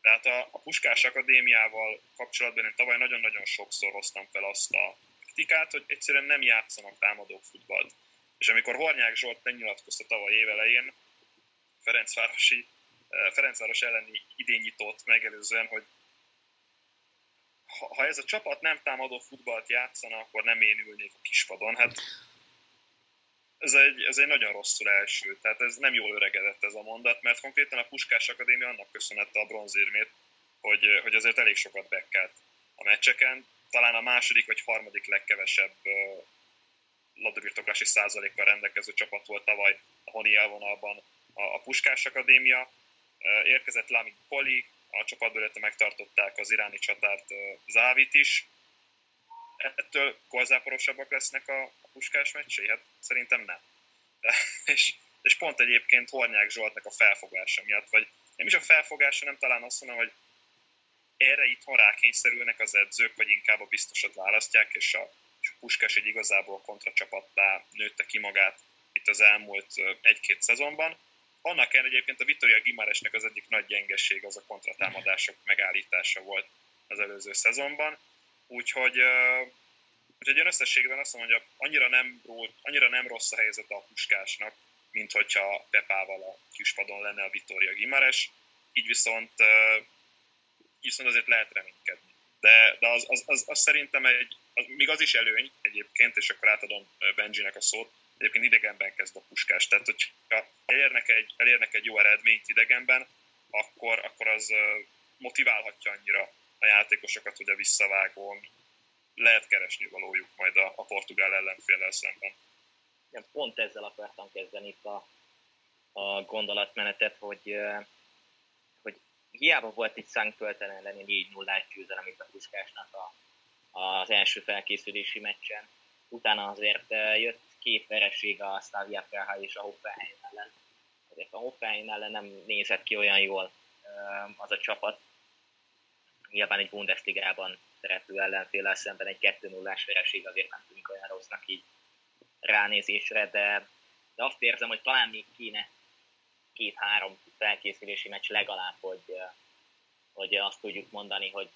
Tehát a, a Puskás Akadémiával kapcsolatban én tavaly nagyon-nagyon sokszor hoztam fel azt a kritikát, hogy egyszerűen nem játszanak támadó futballt. És amikor Hornyák Zsolt megnyilatkozta tavaly évelején Ferencvárosi, Ferencváros elleni idényítót megelőzően, hogy ha, ez a csapat nem támadó futballt játszana, akkor nem én ülnék a kispadon. Hát ez egy, ez egy nagyon rosszul első, tehát ez nem jól öregedett ez a mondat, mert konkrétan a Puskás Akadémia annak köszönette a bronzérmét, hogy, hogy azért elég sokat bekkelt a meccseken. Talán a második vagy harmadik legkevesebb labdabirtoklási százalékkal rendelkező csapat volt tavaly a Honi elvonalban a, a Puskás Akadémia. Érkezett Lamin Poli, a csapatból megtartották az iráni csatárt Závit is, ettől golzáporosabbak lesznek a, puskás meccsei? Hát szerintem nem. És, és pont egyébként Hornyák Zsoltnak a felfogása miatt, vagy nem is a felfogása, nem talán azt mondom, hogy erre itthon rákényszerülnek az edzők, vagy inkább a biztosat választják, és a, és a Puskás egy igazából kontracsapattá nőtte ki magát itt az elmúlt egy-két szezonban. Annak ellenére egyébként a Vittoria Gimaresnek az egyik nagy gyengeség az a kontratámadások megállítása volt az előző szezonban. Úgyhogy, úgyhogy én összességben azt mondom, hogy annyira nem, annyira nem rossz a helyzet a puskásnak, mint hogyha Pepával a kispadon lenne a Vittoria Gimares, így viszont, viszont azért lehet reménykedni. De, de az, az, az, az, szerintem egy, az, még az is előny egyébként, és akkor átadom Benjinek a szót, egyébként idegenben kezd a puskás. Tehát, hogyha elérnek egy, elérnek egy jó eredményt idegenben, akkor, akkor az motiválhatja annyira a játékosokat, hogy a visszavágón lehet keresni valójuk majd a, a portugál ellenféllel szemben. Igen, pont ezzel akartam kezdeni itt a, a gondolatmenetet, hogy, hogy hiába volt itt Szentpölten elleni 4 0 győzelem itt a Puskásnak a, az első felkészülési meccsen. Utána azért jött két vereség a Slavia Praha és a Hoffenheim ellen. Azért a Hoffenheim ellen nem nézett ki olyan jól az a csapat, nyilván egy Bundesligában szereplő ellenféllel szemben egy 2-0-ás vereség azért nem tűnik olyan rossznak így ránézésre, de, de azt érzem, hogy talán még kéne két-három felkészülési meccs legalább, hogy, hogy azt tudjuk mondani, hogy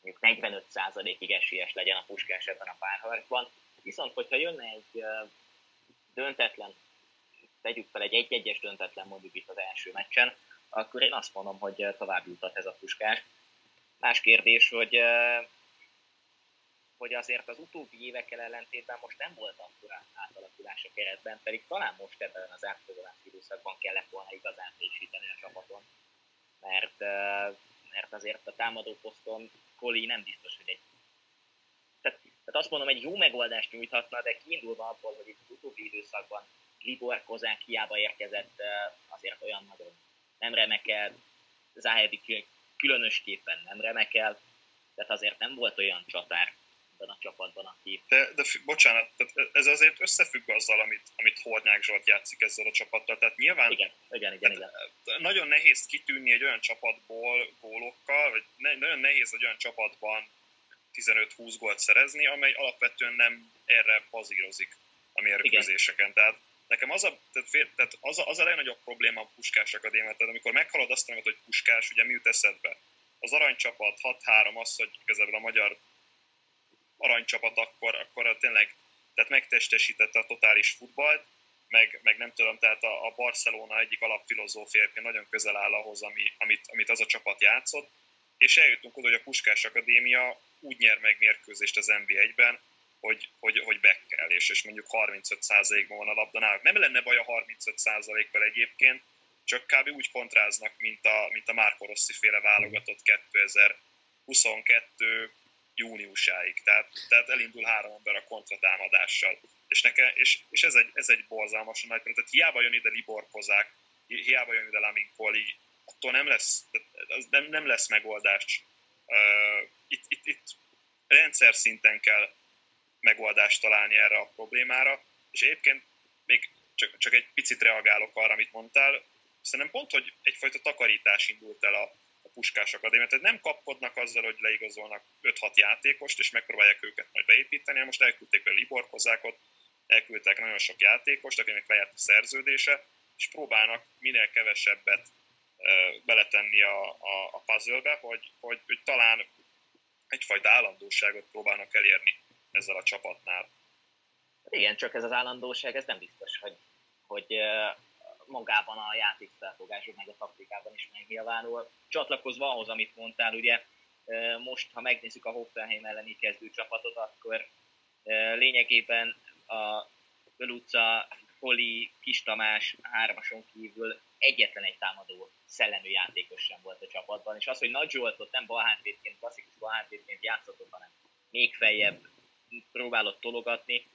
mondjuk 45%-ig esélyes legyen a puskás ebben a párharcban. Viszont, hogyha jönne egy döntetlen, tegyük fel egy egy-egyes döntetlen mondjuk itt az első meccsen, akkor én azt mondom, hogy tovább jutott ez a puskás. Más kérdés, hogy, hogy azért az utóbbi évekkel ellentétben most nem volt akkora átalakulás a keretben, pedig talán most ebben az átfogadási időszakban kellett volna igazán frissíteni a csapaton. Mert, mert azért a támadó poszton Koli nem biztos, hogy egy tehát, tehát azt mondom, egy jó megoldást nyújthatna, de kiindulva abból, hogy itt az utóbbi időszakban Libor Kozák hiába érkezett, azért olyan nagyon nem remekel, Záhedi különösképpen nem remekel, tehát azért nem volt olyan csatár ebben a csapatban, aki... De, de bocsánat, tehát ez azért összefügg azzal, amit, amit Hornyák Zsolt játszik ezzel a csapattal, tehát nyilván... Igen, igen, igen, igen. Nagyon nehéz kitűnni egy olyan csapatból gólokkal, vagy ne, nagyon nehéz egy olyan csapatban 15-20 gólt szerezni, amely alapvetően nem erre bazírozik a mérkőzéseken. Tehát nekem az a, tehát, tehát az, a, az a legnagyobb probléma a Puskás Akadémia, tehát amikor meghalod azt, hogy Puskás, ugye mi jut eszedbe? Az aranycsapat 6-3 az, hogy igazából a magyar aranycsapat akkor, akkor tényleg tehát megtestesítette a totális futballt, meg, meg nem tudom, tehát a, a Barcelona egyik alapfilozófia nagyon közel áll ahhoz, ami, amit, amit az a csapat játszott, és eljutunk oda, hogy a Puskás Akadémia úgy nyer meg mérkőzést az NB1-ben, hogy, hogy, hogy bekkel, és, és mondjuk 35%-ban van a labda náluk. Nem lenne baj a 35%-kal egyébként, csak kb. úgy kontráznak, mint a, mint a Márko Rossi féle válogatott 2022 júniusáig. Tehát, tehát elindul három ember a kontratámadással. És, neke, és, és ez, egy, ez egy borzalmasan nagy tehát hiába jön ide Libor Kozák, hiába jön ide Lamin Koli, attól nem lesz, nem, nem lesz megoldás. Itt, itt, itt rendszer szinten kell megoldást találni erre a problémára, és egyébként még csak, csak egy picit reagálok arra, amit mondtál, szerintem pont, hogy egyfajta takarítás indult el a, a Puskás Akadémia, tehát nem kapkodnak azzal, hogy leigazolnak 5-6 játékost, és megpróbálják őket majd beépíteni, most elküldték a Libor Kozákot, elküldtek nagyon sok játékost, akinek lejárt a szerződése, és próbálnak minél kevesebbet beletenni a, a, a puzzle-be, hogy, hogy, hogy talán egyfajta állandóságot próbálnak elérni ezzel a csapatnál. Igen, csak ez az állandóság, ez nem biztos, hogy, hogy magában a játékfelfogások, meg a taktikában is megnyilvánul. Csatlakozva ahhoz, amit mondtál, ugye most, ha megnézzük a Hoffenheim elleni kezdő csapatot, akkor lényegében a Beluca, Poli, Kis Tamás hármason kívül egyetlen egy támadó szellemű játékos sem volt a csapatban, és az, hogy Nagy Zsoltot nem balhátvédként, klasszikus balhátvédként játszott, hanem még feljebb próbálott tologatni,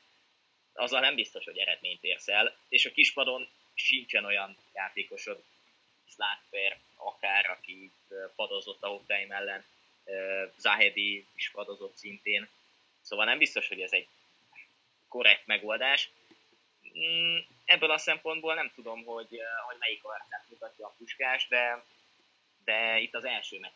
azzal nem biztos, hogy eredményt érsz el, és a kispadon sincsen olyan játékosod, Slátfer, akár, aki padozott a Hoffenheim ellen, Zahedi is padozott szintén, szóval nem biztos, hogy ez egy korrekt megoldás. Mm, ebből a szempontból nem tudom, hogy, hogy melyik arcát mutatja a puskás, de, de itt az első meccs,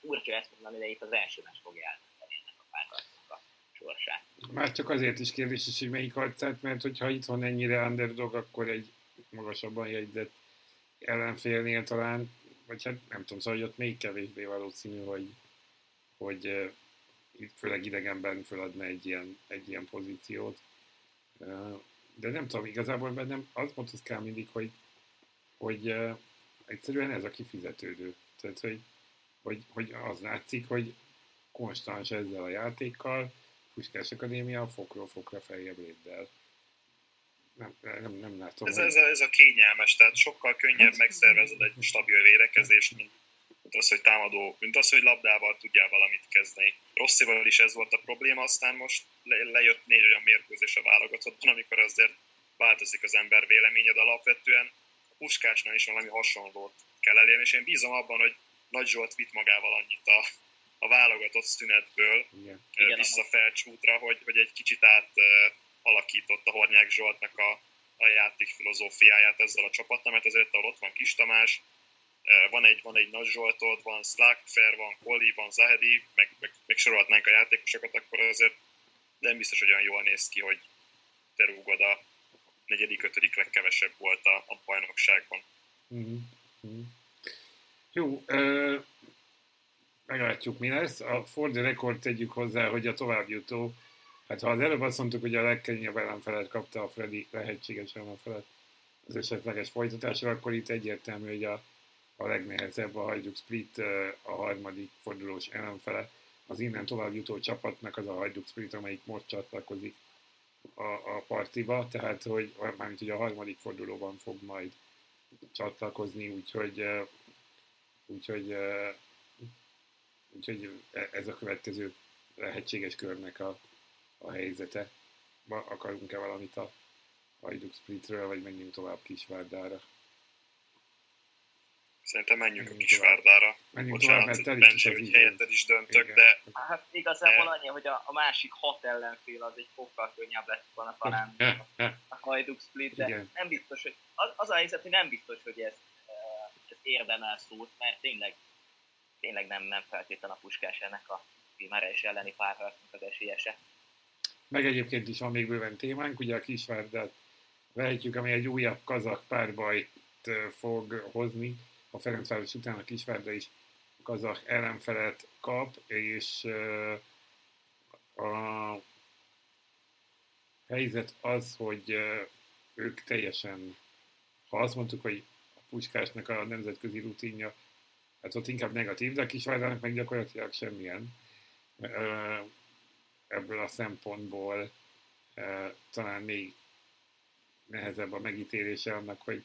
furcsa ezt mondani, de itt az első meccs fogja eldönteni ennek a párharcnak a sorsát. Már csak azért is kérdés is, hogy melyik arcát, mert hogyha itthon ennyire underdog, akkor egy magasabban jegyzett ellenfélnél talán, vagy hát nem tudom, szóval hogy ott még kevésbé valószínű, hogy, hogy uh, főleg idegenben föladna egy ilyen, egy ilyen pozíciót. De nem tudom, igazából bennem azt motoszkál mindig, hogy, hogy uh, egyszerűen ez a kifizetődő. Tehát, hogy, hogy, hogy az látszik, hogy konstans ezzel a játékkal, Puskás Akadémia fokról fokra feljebb lépdel nem, nem, nem látom. Ez, ez, a, ez a kényelmes, tehát sokkal könnyebb megszervezed egy stabil védekezést, mint, mint az, hogy támadó, mint az, hogy labdával tudjál valamit kezdeni. Rosszival is ez volt a probléma, aztán most le, lejött négy olyan mérkőzés a válogatottban, amikor azért változik az ember véleménye, de alapvetően a Puskásnál is valami hasonlót kell elérni, és én bízom abban, hogy Nagy Zsolt vitt magával annyit a, a válogatott szünetből Igen. vissza felcsútra, hogy, hogy egy kicsit át alakította Hornyák Zsoltnak a, a játék filozófiáját ezzel a csapattal, mert azért ott van Kis Tamás, van egy, van egy Nagy Zsoltod, van Slackfer, van Koli, van Zahedi, meg, meg, meg sorolhatnánk a játékosokat, akkor azért nem biztos, hogy olyan jól néz ki, hogy te rúgod a negyedik, ötödik legkevesebb volt a, a bajnokságban. Mm-hmm. Jó, ö, meglátjuk mi lesz. A Ford rekord tegyük hozzá, hogy a továbbjutó Hát ha az előbb azt mondtuk, hogy a legkönnyebb ellenfelet kapta a Freddy lehetséges ellenfelet az esetleges folytatásra, akkor itt egyértelmű, hogy a, a legnehezebb a hajduk split a harmadik fordulós ellenfele. Az innen tovább jutó csapatnak az a hajduk split, amelyik most csatlakozik a, a partiba, tehát hogy mármint, hogy a harmadik fordulóban fog majd csatlakozni, úgyhogy úgyhogy, úgyhogy e, ez a következő lehetséges körnek a, a helyzete. Ma akarunk-e valamit a Hajduk Splitről, vagy menjünk tovább Kisvárdára? Szerintem menjünk a Kisvárdára. Menjünk Bocsánat, tovább, mert Bencsi, hogy helyetted is döntök, Igen. de... Hát igazából annyi, hogy a, a másik hat ellenfél az egy fokkal könnyebb lett volna talán a Hajduk Split, de Igen. nem biztos, hogy... Az, az a helyzet, hogy nem biztos, hogy ez, ez érdemel szót, mert tényleg, tényleg nem, nem feltétlen a puskás ennek a Pimares elleni párharcnak az esélyese. Meg egyébként is van még bőven témánk, ugye a Kisvárdát vehetjük, ami egy újabb kazak párbajt fog hozni. A Ferencváros után a Kisvárda is kazak ellenfelet kap, és a helyzet az, hogy ők teljesen, ha azt mondtuk, hogy a Puskásnak a nemzetközi rutinja, hát ott inkább negatív, de a Kisvárdának meg gyakorlatilag semmilyen. Ebből a szempontból talán még nehezebb a megítélése annak, hogy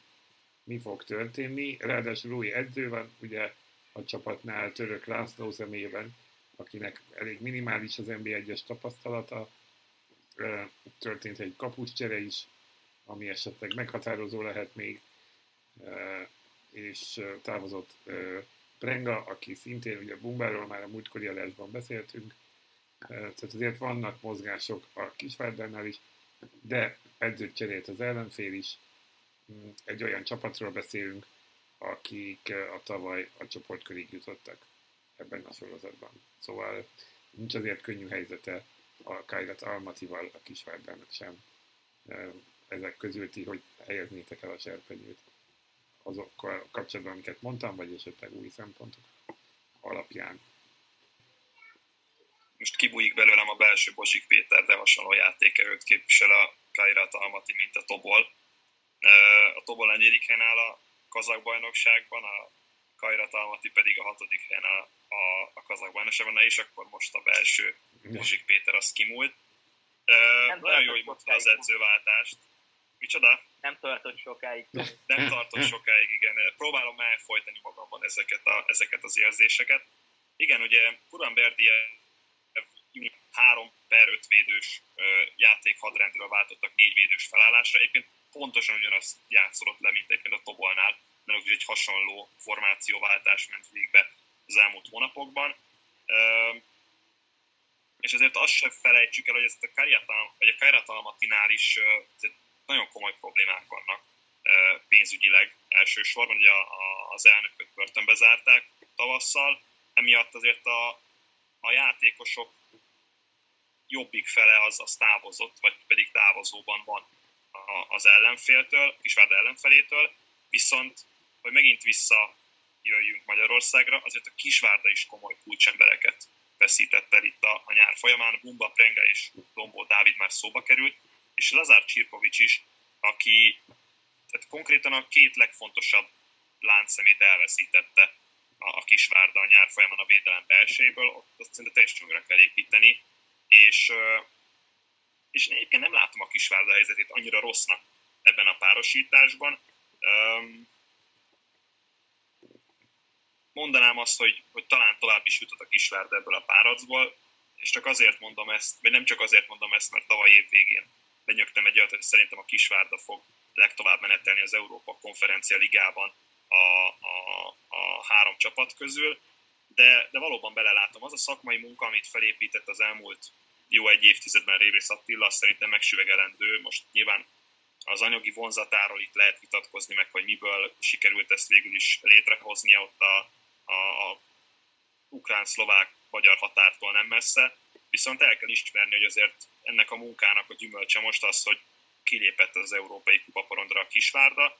mi fog történni. Ráadásul új edző van, ugye a csapatnál Török László személyében, akinek elég minimális az NBA-es tapasztalata. Történt egy kapuscsere is, ami esetleg meghatározó lehet még, és távozott Prenga, aki szintén, ugye Bumbáról már a múltkori adásban beszéltünk, tehát azért vannak mozgások a Kisvárdánál is, de edzőt cserélt az ellenfél is. Egy olyan csapatról beszélünk, akik a tavaly a csoportkörig jutottak ebben a sorozatban. Szóval nincs azért könnyű helyzete a Kairat Almatival a Kisvárdának sem. Ezek közül ti, hogy helyeznétek el a serpenyőt azokkal kapcsolatban, amiket mondtam, vagy esetleg új szempontok alapján most kibújik belőlem a belső Bozsik Péter, de hasonló játéke őt képvisel a Kairat Almaty, mint a Tobol. A Tobol negyedik helyen áll a kazak bajnokságban, a Kairat Almaty pedig a hatodik helyen a, a, a kazak bajnokságban, és akkor most a belső Bozsik Péter az kimúlt. Nem Nagyon jó, hogy mondta az edzőváltást. Micsoda? Nem tartott sokáig. Nem tartott sokáig, igen. Próbálom elfolytani magamban ezeket, a, ezeket az érzéseket. Igen, ugye Kuran Berdie három per öt védős játék hadrendről váltottak négy védős felállásra. Egyébként pontosan ugyanaz játszolott le, mint egyébként a Tobolnál, mert egy hasonló formációváltás ment végbe az elmúlt hónapokban. És ezért azt sem felejtsük el, hogy ezt a Kariatal, vagy a Kariatalmatinál is nagyon komoly problémák vannak pénzügyileg elsősorban, ugye az elnököt börtönbe zárták tavasszal, emiatt azért a, a játékosok jobbik fele az, az távozott, vagy pedig távozóban van az ellenféltől, Kisvárda ellenfelétől, viszont, hogy megint visszajöjjünk Magyarországra, azért a Kisvárda is komoly kulcsembereket veszített el itt a, a nyár folyamán. Bumba Prenga és Lombó Dávid már szóba került, és Lazár Csirkovics is, aki tehát konkrétan a két legfontosabb láncszemét elveszítette a, a Kisvárda a nyár folyamán a védelem belsejéből, ott azt szerintem teljesen kell építeni, és, és én egyébként nem látom a Kisvárda helyzetét annyira rossznak ebben a párosításban. Mondanám azt, hogy, hogy talán tovább is jutott a Kisvárda ebből a páracból, és csak azért mondom ezt, vagy nem csak azért mondom ezt, mert tavaly év végén lenyögtem egy olyat, hogy szerintem a Kisvárda fog legtovább menetelni az Európa Konferencia Ligában a, a, a három csapat közül, de, de valóban belelátom, az a szakmai munka, amit felépített az elmúlt jó egy évtizedben Révész Attila, szerintem megsüvegelendő. Most nyilván az anyagi vonzatáról itt lehet vitatkozni meg, hogy miből sikerült ezt végül is létrehozni ott a, a, a ukrán-szlovák-magyar határtól nem messze. Viszont el kell ismerni, hogy azért ennek a munkának a gyümölcse most az, hogy kilépett az európai kupaporondra a Kisvárda,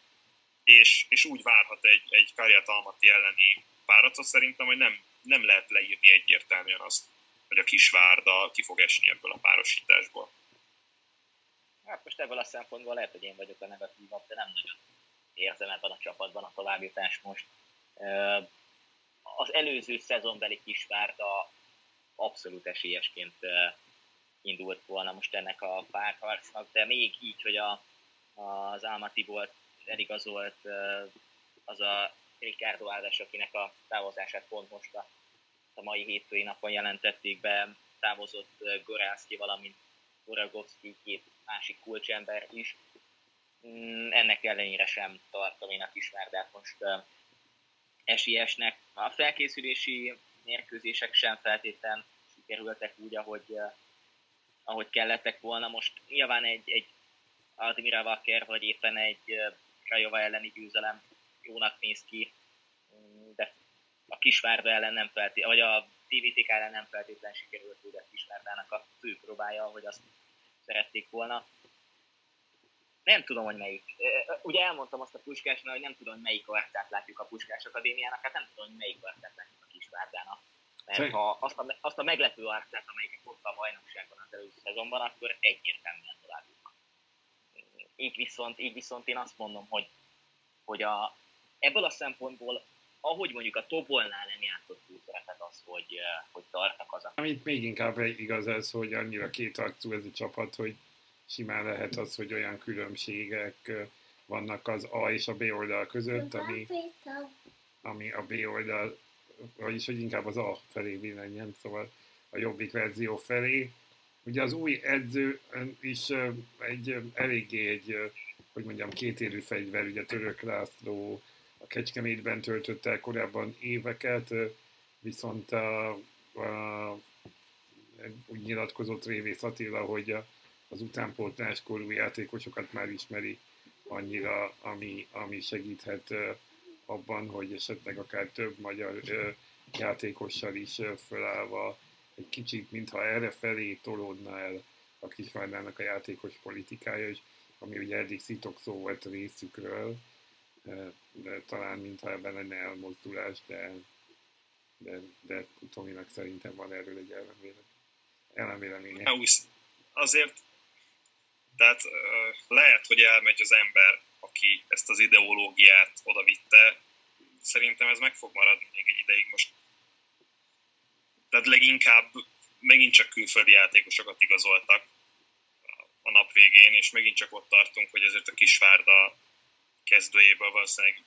és, és úgy várhat egy, egy Karját Almaty elleni páratot szerintem, hogy nem, nem lehet leírni egyértelműen azt, hogy a Kisvárda ki fog esni ebből a párosításból. Hát most ebből a szempontból lehet, hogy én vagyok a negatívabb, de nem nagyon érzem ebben a csapatban a továbbjutást most. Az előző szezonbeli Kisvárda abszolút esélyesként indult volna most ennek a párharcnak, de még így, hogy a, az Almaty volt eligazolt az a Ricardo Áldas, akinek a távozását pont most a, a mai hétfői napon jelentették be, távozott Gorászki, valamint Goragovszki, két másik kulcsember is. Mm, ennek ellenére sem tartom én a Kisvárdát most esélyesnek. A felkészülési mérkőzések sem feltétlen sikerültek úgy, ahogy, ahogy kellettek volna. Most nyilván egy, egy Admira Wacker, vagy éppen egy Krajova elleni győzelem jónak néz ki, a Kisvárda ellen nem feltétlenül, vagy a TVTK ellen nem feltétlen sikerült ugye a Kisvárdának a fő próbája, hogy azt szerették volna. Nem tudom, hogy melyik. Ugye elmondtam azt a Puskásnál, hogy nem tudom, hogy melyik arcát látjuk a Puskás Akadémiának, hát nem tudom, hogy melyik arcát látjuk a Kisvárdának. Mert ha azt a, azt a meglepő arcát, amelyiket hozta a bajnokságban az előző szezonban, akkor egyértelműen tovább így viszont, így viszont én azt mondom, hogy, hogy a, ebből a szempontból, ahogy mondjuk a Tobolnál nem játszott túl szerepet az, hogy, hogy tartnak az a... Amit még inkább igaz ez, hogy annyira kétarcú ez a csapat, hogy simán lehet az, hogy olyan különbségek vannak az A és a B oldal között, ami, ami a B oldal, vagyis hogy inkább az A felé billenjen, szóval a jobbik verzió felé. Ugye az új edző is egy eléggé egy, hogy mondjam, kétérű fegyver, ugye Török László a Kecskemétben töltött korábban éveket, viszont a, a, úgy nyilatkozott Révész Attila, hogy a, az utánpótlás korú játékosokat már ismeri annyira, ami, ami segíthet abban, hogy esetleg akár több magyar játékossal is fölállva egy kicsit, mintha erre felé tolódna el a Kisvárdának a játékos politikája, és ami ugye eddig szitok szó volt részükről, talán mintha ebben lenne elmozdulás, de, de, de Tominak szerintem van erről egy ellenvéleménye. Azért tehát lehet, hogy elmegy az ember, aki ezt az ideológiát oda vitte. Szerintem ez meg fog maradni még egy ideig most. Tehát leginkább megint csak külföldi játékosokat igazoltak a nap végén, és megint csak ott tartunk, hogy ezért a Kisvárda kezdőjéből valószínűleg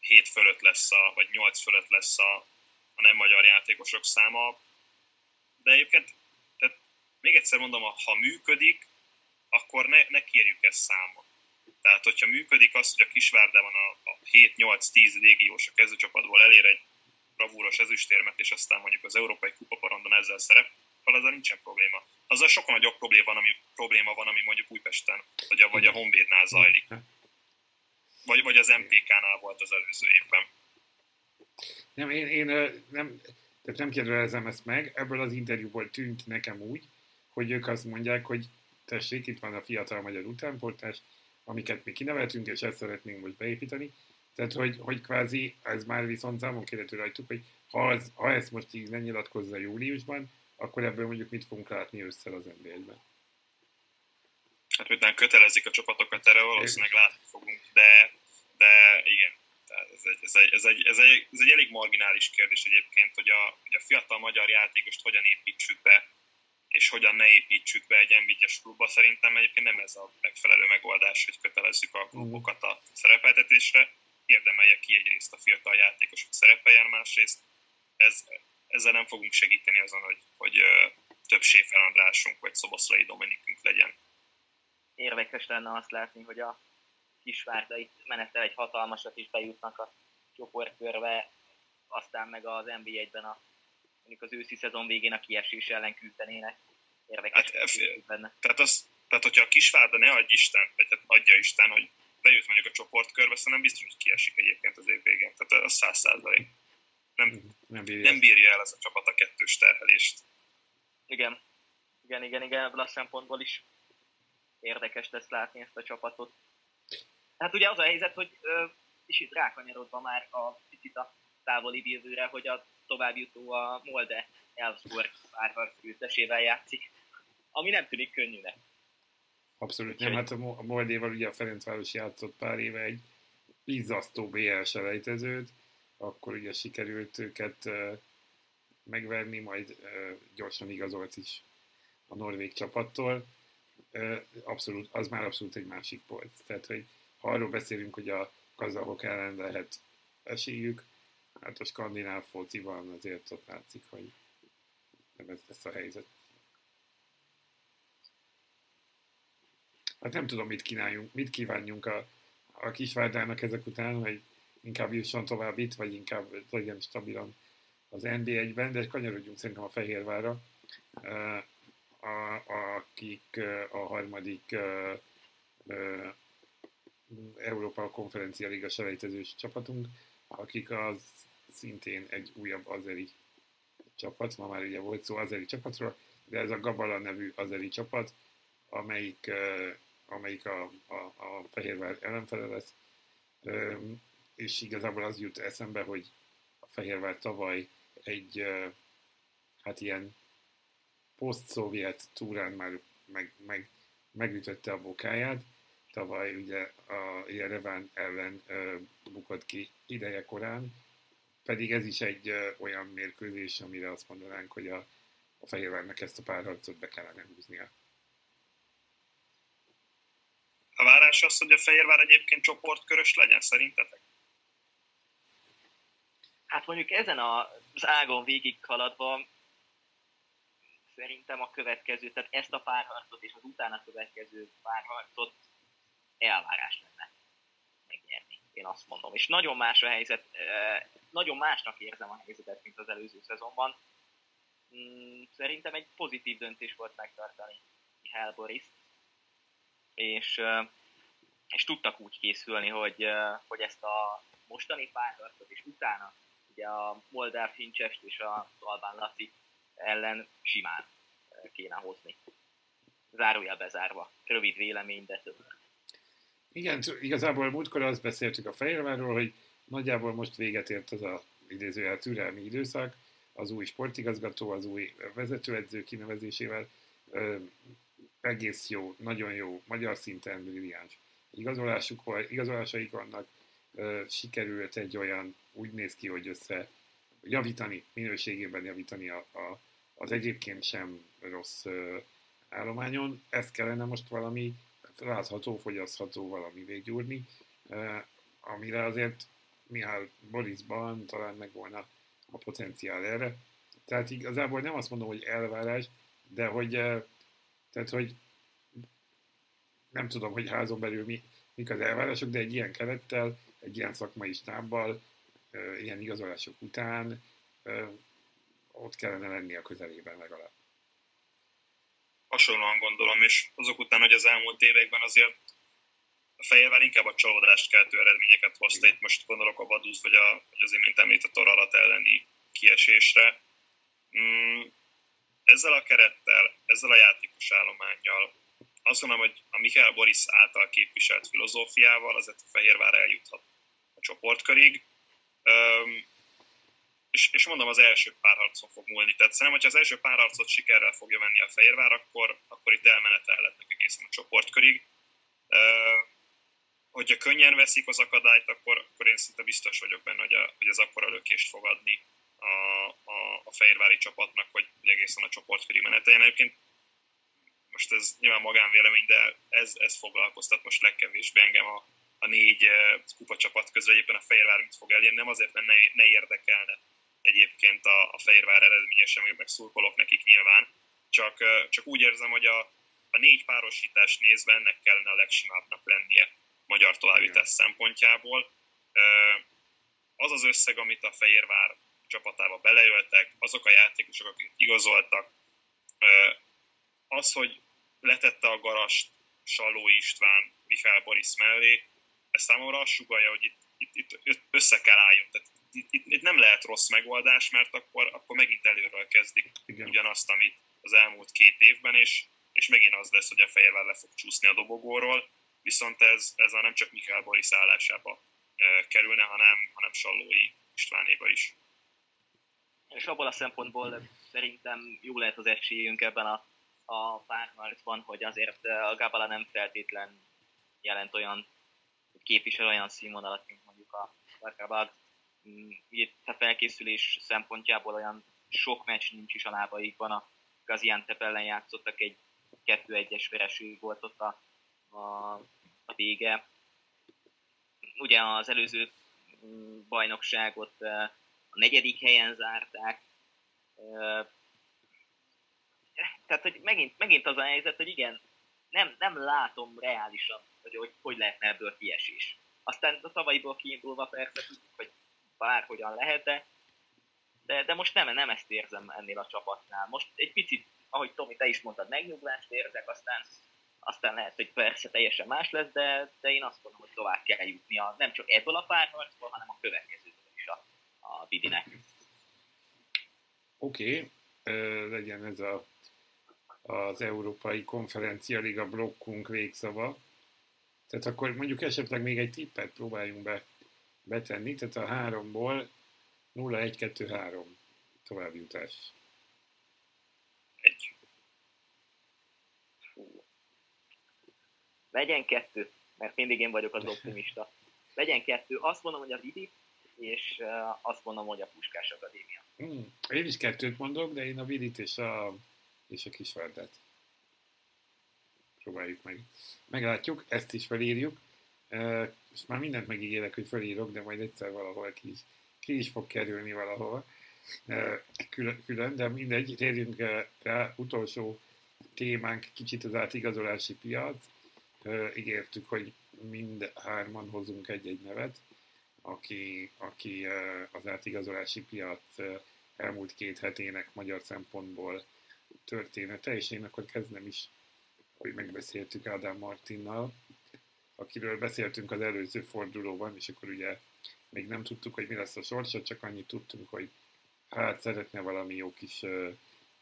7 fölött lesz, a, vagy 8 fölött lesz a, a nem magyar játékosok száma. De egyébként, tehát még egyszer mondom, ha működik, akkor ne, ne kérjük ezt számon. Tehát, hogyha működik az, hogy a Kisvárdában a, a 7-8-10 légiós a kezdőcsapatból elér egy bravúros ezüstérmet, és aztán mondjuk az Európai Kupaparondon ezzel szerepel, azzal nincsen probléma. Azzal sokkal nagyobb probléma van, ami, probléma van, ami mondjuk Újpesten, vagy a, vagy a Honvédnál zajlik. Vagy, vagy az MPK-nál volt az előző évben. Nem, én, én nem, tehát nem kérdezem ezt meg, ebből az interjúból tűnt nekem úgy, hogy ők azt mondják, hogy tessék, itt van a fiatal magyar utánportás, amiket mi kineveltünk, és ezt szeretnénk most beépíteni. Tehát, hogy, hogy kvázi, ez már viszont számon kérhető rajtuk, hogy ha, az, ha ezt most így lenyilatkozza júliusban, akkor ebből mondjuk mit fogunk látni össze az NBA-ben. Hát, nem kötelezik a csapatokat erre, valószínűleg látni fogunk, de, de igen, tehát ez egy, ez, egy, ez, egy, ez, egy, ez egy elég marginális kérdés egyébként, hogy a, hogy a fiatal magyar játékost hogyan építsük be és hogyan ne építsük be egy nba klubba. Szerintem egyébként nem ez a megfelelő megoldás, hogy kötelezzük a klubokat a szerepeltetésre. Érdemelje ki egyrészt a fiatal játékos, hogy szerepeljen, másrészt ez, ezzel nem fogunk segíteni azon, hogy, hogy több Séfer Andrásunk vagy Szoboszlai Dominikünk legyen. Érdekes lenne azt látni, hogy a Kisvárda itt menettel egy hatalmasat is bejutnak a csoportkörbe, aztán meg az NBA-ben a mondjuk az őszi szezon végén a kiesés ellen küzdenének. Érdekes. Hát, benne. Tehát, az, tehát, hogyha a Kisvárda ne adj Isten, vagy hát adja Isten, hogy bejut mondjuk a csoportkörbe, nem biztos, hogy kiesik egyébként az év végén. Tehát az száz százalék. Nem, nem, bírja. nem bírja el ez a csapat a kettős terhelést. Igen. Igen, igen, igen, ebből a szempontból is érdekes lesz látni ezt a csapatot. Hát ugye az a helyzet, hogy ö, itt rákanyarodva már a picit a távoli jövőre, hogy a továbbjutó a Molde Elfsborg Árvar győztesével játszik, ami nem tűnik könnyűnek. Abszolút nem, hát a Moldéval ugye a Ferencváros játszott pár éve egy izzasztó BL selejtezőt, akkor ugye sikerült őket megverni, majd gyorsan igazolt is a norvég csapattól. Abszolút, az már abszolút egy másik polc. Tehát, hogy ha arról beszélünk, hogy a kazahok ellen lehet esélyük, Hát a skandináv fociban azért ott látszik, hogy nem ez lesz a helyzet. Hát nem tudom, mit kínáljunk, mit kívánjunk a, a Kisvárdának ezek után, hogy inkább jusson tovább itt, vagy inkább legyen stabilan az NB1-ben, de kanyarodjunk szerintem a Fehérvára, a, akik a harmadik Európa Konferencia Liga selejtezős csapatunk, akik az szintén egy újabb azeri csapat, ma már ugye volt szó azeri csapatról, de ez a Gabala nevű azeri csapat, amelyik, amelyik a, a, a Fehérvár ellenfele lesz, és igazából az jut eszembe, hogy a Fehérvár tavaly egy hát ilyen poszt-szovjet túrán már meg, meg, megütötte a bokáját. Tavaly ugye a Jereván ellen bukott ki ideje korán, pedig ez is egy olyan mérkőzés, amire azt mondanánk, hogy a, a Fehérvárnak ezt a párharcot be kellene húznia. A várás az, hogy a Fehérvár egyébként csoportkörös legyen, szerintetek? Hát mondjuk ezen az ágon végig haladva szerintem a következő, tehát ezt a párharcot és az utána következő párharcot elvárás lenne megnyerni, én azt mondom. És nagyon más a helyzet, nagyon másnak érzem a helyzetet, mint az előző szezonban. Mm, szerintem egy pozitív döntés volt megtartani Mihály Boris, és, és tudtak úgy készülni, hogy, hogy ezt a mostani párharcot és utána ugye a Moldáv Hincsest és a Albán Laci ellen simán kéne hozni. Zárója bezárva. Rövid vélemény, de több. Igen, igazából múltkor azt beszéltük a Fehérvárról, hogy nagyjából most véget ért az a idézőjel türelmi időszak, az új sportigazgató, az új vezetőedző kinevezésével ö, egész jó, nagyon jó, magyar szinten brilliáns igazolásuk, igazolásaik vannak, ö, sikerült egy olyan, úgy néz ki, hogy össze javítani, minőségében javítani a, a, az egyébként sem rossz ö, állományon. Ezt kellene most valami látható, fogyasztható valami véggyúrni, amire azért Mihály Borisban talán megvolna a potenciál erre. Tehát igazából nem azt mondom, hogy elvárás, de hogy, tehát, hogy nem tudom, hogy házon belül mi, mik az elvárások, de egy ilyen kerettel, egy ilyen szakmai stábbal, ilyen igazolások után ott kellene lenni a közelében legalább hasonlóan gondolom, és azok után, hogy az elmúlt években azért a Fehérvár inkább a csalódást keltő eredményeket hozta. Itt most gondolok a Vaduz, vagy, a, vagy az imént említett Ararat elleni kiesésre. Mm, ezzel a kerettel, ezzel a játékos állományjal, azt gondolom, hogy a Mikael Boris által képviselt filozófiával azért a Fehérvár eljuthat a csoportkörig és, és mondom, az első párharcon fog múlni. Tehát szerintem, hogyha az első párharcot sikerrel fogja venni a Fehérvár, akkor, akkor itt elmenetelhetnek egészen a csoportkörig. Uh, hogyha könnyen veszik az akadályt, akkor, akkor én szinte biztos vagyok benne, hogy, a, hogy ez akkora lökést fog adni a, a, a fehérvári csapatnak, hogy, hogy egészen a csoportkörig meneteljen. Egyébként most ez nyilván magánvélemény, de ez, ez foglalkoztat most legkevésbé engem a, a négy kupacsapat közül, éppen a Fehérvár mit fog elérni, nem azért, mert ne, ne érdekelne egyébként a, a Fehérvár eredményesen, meg szurkolok nekik nyilván, csak, csak úgy érzem, hogy a, a négy párosítás nézve ennek kellene a legsimábbnak lennie magyar továbbítás szempontjából. Az az összeg, amit a Fehérvár csapatába beleöltek, azok a játékosok, akik igazoltak, az, hogy letette a garast Saló István Mihály Boris mellé, ez számomra azt sugalja, hogy itt, itt, itt össze kell álljon. Tehát itt, itt, itt nem lehet rossz megoldás, mert akkor, akkor megint előről kezdik Igen. ugyanazt, amit az elmúlt két évben, és, és megint az lesz, hogy a fejevel le fog csúszni a dobogóról, viszont ez, ez a nem csak Mikael Boris állásába e, kerülne, hanem, hanem Sallói Istvánéba is. És abból a szempontból szerintem jó lehet az esélyünk ebben a, a párharcban, hogy azért a Gabala nem feltétlen jelent olyan, képvisel olyan színvonalat, mint mondjuk a Barkabag, a felkészülés szempontjából olyan sok meccs nincs is a lábaikban. A Gaziantep ellen játszottak egy 2-1-es vereség volt ott a, a, a vége. Ugye az előző mm, bajnokságot a negyedik helyen zárták. Tehát, hogy megint, megint az a helyzet, hogy igen, nem, nem látom reálisan, hogy hogy, hogy lehetne ebből kiesés. Aztán a tavalyiból kiindulva persze tudjuk, hogy bárhogyan lehet, de, de, de most nem, nem ezt érzem ennél a csapatnál. Most egy picit, ahogy Tomi, te is mondtad, megnyugvást érzek, aztán, aztán lehet, hogy persze teljesen más lesz, de, de én azt mondom, hogy tovább kell jutnia, nem csak ebből a párharcból, hanem a következőből is a, a Bidinek. Oké, okay. legyen ez a, az Európai Konferencia Liga blokkunk végszava. Tehát akkor mondjuk esetleg még egy tippet próbáljunk be betenni, tehát a háromból 0-1-2-3 továbbjutás. Egy. Legyen kettő, mert mindig én vagyok az optimista. Legyen kettő. Azt mondom, hogy az Idi és azt mondom, hogy a Puskás Akadémia. Hmm. Én is kettőt mondok, de én a Vidit és a, és a Kisvardet. Próbáljuk meg. Meglátjuk, ezt is felírjuk. És már mindent megígérek, hogy felírok, de majd egyszer valahol ki is, ki is fog kerülni valahol. Külön, külön, de mindegy, térjünk rá. Utolsó témánk kicsit az átigazolási piac. Ígértük, hogy mind hárman hozunk egy-egy nevet aki, aki az átigazolási piac elmúlt két hetének magyar szempontból története, és én akkor kezdem is, hogy megbeszéltük Ádám Martinnal, akiről beszéltünk az előző fordulóban, és akkor ugye még nem tudtuk, hogy mi lesz a sorsa, csak annyit tudtunk, hogy hát szeretne valami jó kis ö,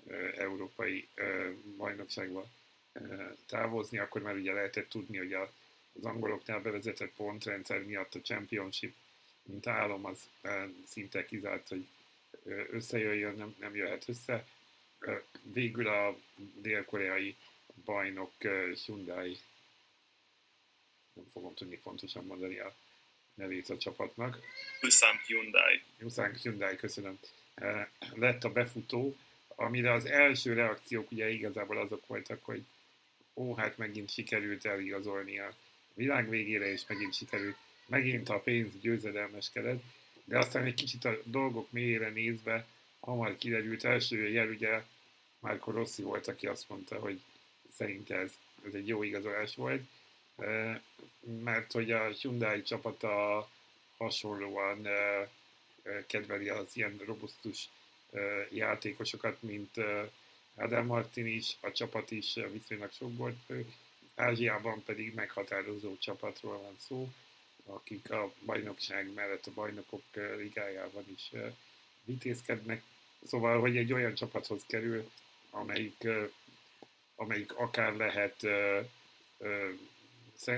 ö, európai ö, bajnokságba ö, távozni, akkor már ugye lehetett tudni, hogy a, az angoloknál bevezetett pontrendszer miatt a championship mint álom, az szinte kizárt, hogy összejöjjön, nem, nem jöhet össze. Végül a dél-koreai bajnok Hyundai, nem fogom tudni pontosan mondani a nevét a csapatnak. Ulsan Hyundai. Ulsan Hyundai, köszönöm. Lett a befutó, amire az első reakciók ugye igazából azok voltak, hogy ó, hát megint sikerült eligazolni a világ végére, és megint sikerült megint a pénz győzedelmeskedett, de aztán egy kicsit a dolgok mélyére nézve hamar kiderült első jel, ugye Márko Rossi volt, aki azt mondta, hogy szerinte ez, ez egy jó igazolás volt, mert hogy a Hyundai csapata hasonlóan kedveli az ilyen robusztus játékosokat, mint Adam Martin is, a csapat is viszonylag sok volt Ázsiában pedig meghatározó csapatról van szó, akik a bajnokság mellett a bajnokok ligájában is vitézkednek. Szóval, hogy egy olyan csapathoz kerül, amelyik, amelyik akár lehet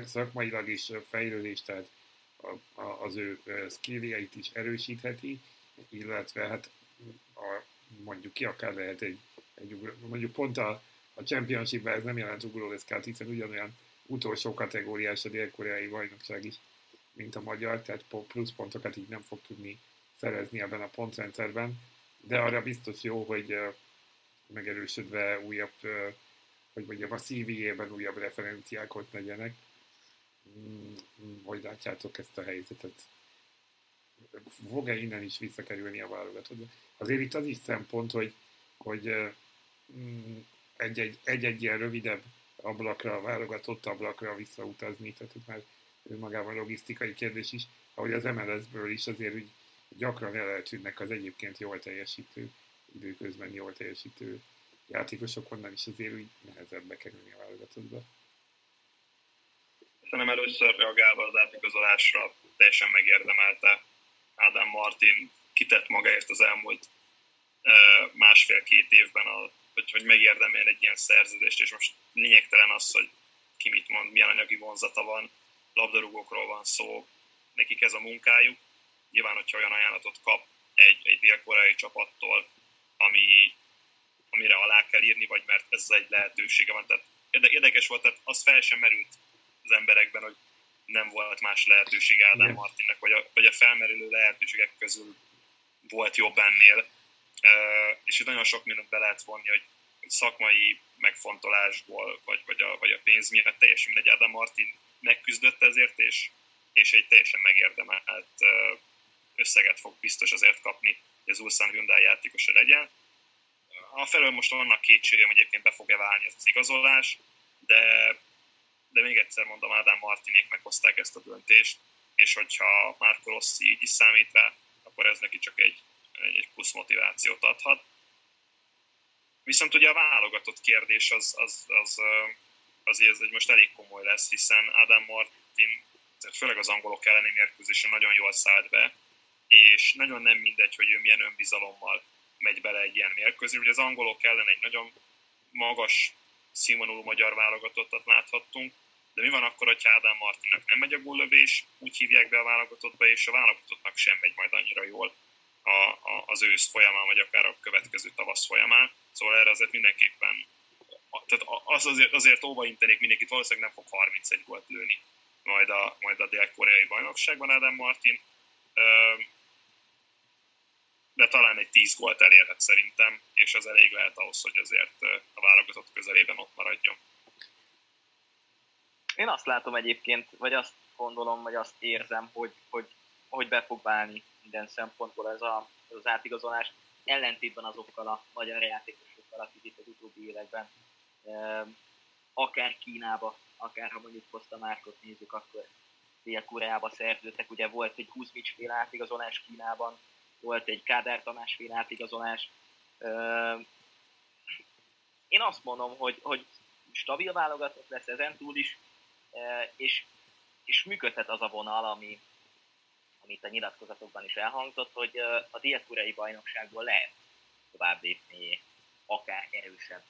szakmailag is fejlődés, tehát az ő skilljeit is erősítheti, illetve hát a, mondjuk ki akár lehet egy, egy mondjuk pont a, a championship ez nem jelent ugróleszkát, hiszen ugyanolyan utolsó kategóriás a dél-koreai bajnokság is, mint a magyar, tehát pluszpontokat így nem fog tudni szerezni ebben a pontrendszerben, de arra biztos jó, hogy megerősödve újabb, hogy mondjam, a CV-ében újabb referenciák ott legyenek. Mm, hogy látjátok ezt a helyzetet? Fog-e innen is visszakerülni a válogatott? Azért itt az is szempont, hogy, hogy mm, egy-egy ilyen rövidebb ablakra, válogatott ablakra visszautazni, tehát itt már önmagában logisztikai kérdés is, ahogy az MLS-ből is azért úgy gyakran eltűnnek az egyébként jól teljesítő, időközben jól teljesítő játékosok, onnan is azért úgy nehezebb bekerülni a válogatottba. Szerintem először reagálva az átigazolásra teljesen megérdemelte Ádám Martin, kitett magáért az elmúlt másfél-két évben, a, hogy, hogy megérdemeljen egy ilyen szerződést, és most lényegtelen az, hogy ki mit mond, milyen anyagi vonzata van, labdarúgókról van szó, nekik ez a munkájuk. Nyilván, hogyha olyan ajánlatot kap egy, egy dél-koreai csapattól, ami, amire alá kell írni, vagy mert ez egy lehetősége van. Tehát érdekes volt, tehát az fel sem merült az emberekben, hogy nem volt más lehetőség Ádám yeah. Martinnek, vagy a, vagy a felmerülő lehetőségek közül volt jobb ennél. Uh, és itt nagyon sok mindent be lehet vonni, hogy szakmai megfontolásból, vagy, vagy, a, vagy a pénz miatt teljesen mindegy. Ádám Martin megküzdött ezért, és, és egy teljesen megérdemelt összeget fog biztos azért kapni, hogy az Ulsan Hyundai játékosa legyen. Felől most vannak kétségem, egyébként be fog-e válni ez az igazolás, de, de még egyszer mondom, Ádám Martinék meghozták ezt a döntést, és hogyha Marco Rossi így is számít rá, akkor ez neki csak egy, egy plusz motivációt adhat. Viszont ugye a válogatott kérdés az, az, az, azért ez egy most elég komoly lesz, hiszen Adam Martin, főleg az angolok elleni mérkőzésen nagyon jól szállt be, és nagyon nem mindegy, hogy ő milyen önbizalommal megy bele egy ilyen mérkőzés. Ugye az angolok ellen egy nagyon magas színvonalú magyar válogatottat láthattunk, de mi van akkor, hogyha Ádám Martinnak nem megy a góllövés, úgy hívják be a válogatottba, és a válogatottnak sem megy majd annyira jól a, a, az ősz folyamán, vagy akár a következő tavasz folyamán. Szóval erre azért mindenképpen tehát az azért, azért óva intenék mindenkit, valószínűleg nem fog 31 gólt lőni majd a, majd a dél-koreai bajnokságban Adam Martin. De talán egy 10 gólt elérhet szerintem, és az elég lehet ahhoz, hogy azért a válogatott közelében ott maradjon. Én azt látom egyébként, vagy azt gondolom, vagy azt érzem, hogy, hogy, hogy be fog válni minden szempontból ez, a, ez az átigazolás, ellentétben azokkal a magyar játékosokkal, akik itt az utóbbi években akár Kínába, akár ha mondjuk Costa Márkot nézzük, akkor Dél-Koreába szerződtek, ugye volt egy Kuzmics féle átigazolás Kínában, volt egy Kádár Tamás féle átigazolás. Én azt mondom, hogy, hogy stabil válogatott lesz ezen túl is, és, és működhet az a vonal, ami, amit a nyilatkozatokban is elhangzott, hogy a dél-koreai bajnokságból lehet tovább lépni akár erősebb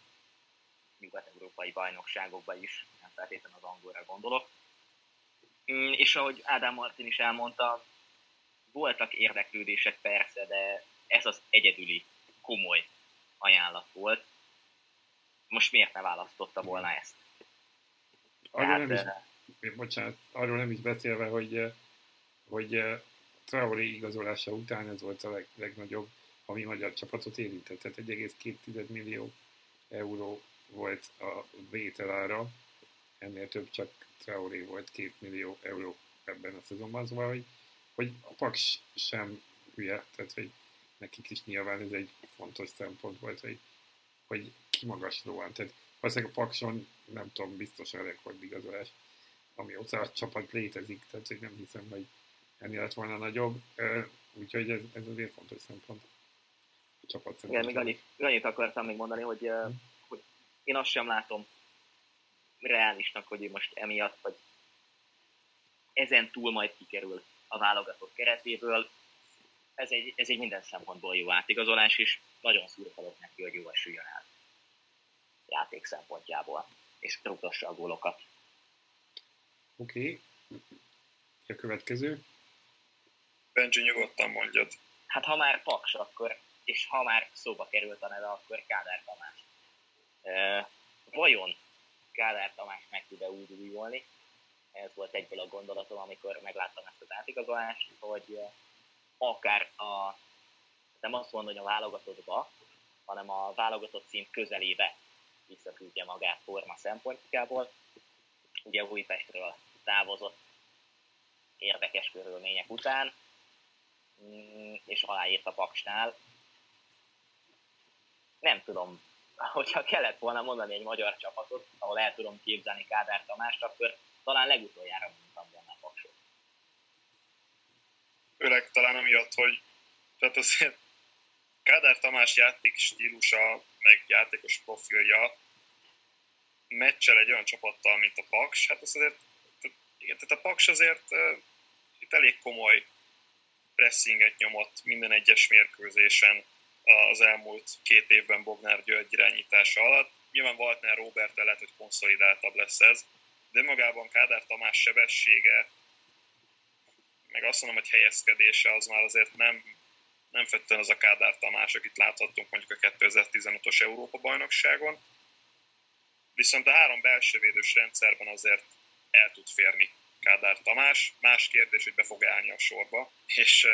nyugat-európai bajnokságokba is, nem feltétlenül az angolra gondolok. Mm, és ahogy Ádám Martin is elmondta, voltak érdeklődések persze, de ez az egyedüli komoly ajánlat volt. Most miért ne választotta volna ezt? Arról Tehát, nem is, bocsánat, arról nem is beszélve, hogy, hogy Traoré igazolása után ez volt a leg, legnagyobb, ami magyar csapatot érintett. Tehát 1,2 millió euró volt a vételára, ennél több csak Traoré volt 2 millió euró ebben a szezonban, szóval, hogy, hogy a Paks sem hülye, tehát hogy nekik is nyilván ez egy fontos szempont volt, hogy, hogy kimagaslóan, tehát valószínűleg a Pakson nem tudom, biztos a rekordigazolás, amióta a csapat létezik, tehát hogy nem hiszem, hogy ennél lett volna nagyobb, úgyhogy ez, ez azért fontos szempont. A csapat Igen, még annyit, annyit akartam még mondani, hogy, hm. hogy én azt sem látom reálisnak, hogy ő most emiatt, vagy ezen túl majd kikerül a válogatott keretéből. Ez egy, ez egy minden szempontból jó átigazolás, és nagyon szurkolok neki, hogy jó esüljön el játék szempontjából, és rúgtassa a gólokat. Oké. Okay. A következő. Benji, nyugodtan mondjad. Hát ha már Paks, akkor, és ha már szóba került a neve, akkor Kádár Tamás. E, vajon Kádár Tamás meg tud-e úgy újulni? Ez volt egyből a gondolatom, amikor megláttam ezt az átigazolást, hogy akár a, nem azt mondom, hogy a válogatottba, hanem a válogatott szint közelébe visszaküldje magát forma szempontjából. Ugye Újpestről távozott érdekes körülmények után, mm, és aláírt a Paksnál. Nem tudom, hogyha kellett volna mondani egy magyar csapatot, ahol el tudom képzelni Kádár Tamást, akkor talán legutoljára mondtam volna Paksot. Főleg talán amiatt, hogy tehát azért Kádár Tamás játék stílusa, meg játékos profilja meccsel egy olyan csapattal, mint a Paks, hát az azért, igen, tehát a Paks azért itt elég komoly pressinget nyomott minden egyes mérkőzésen az elmúlt két évben Bognár György irányítása alatt. Nyilván Waltner Robert lehet, hogy konszolidáltabb lesz ez, de magában Kádár Tamás sebessége, meg azt mondom, hogy helyezkedése az már azért nem, nem fetten az a Kádár Tamás, akit láthattunk mondjuk a 2015-os Európa-bajnokságon. Viszont a három belső védős rendszerben azért el tud férni Kádár Tamás. Más kérdés, hogy be fog állni a sorba, és,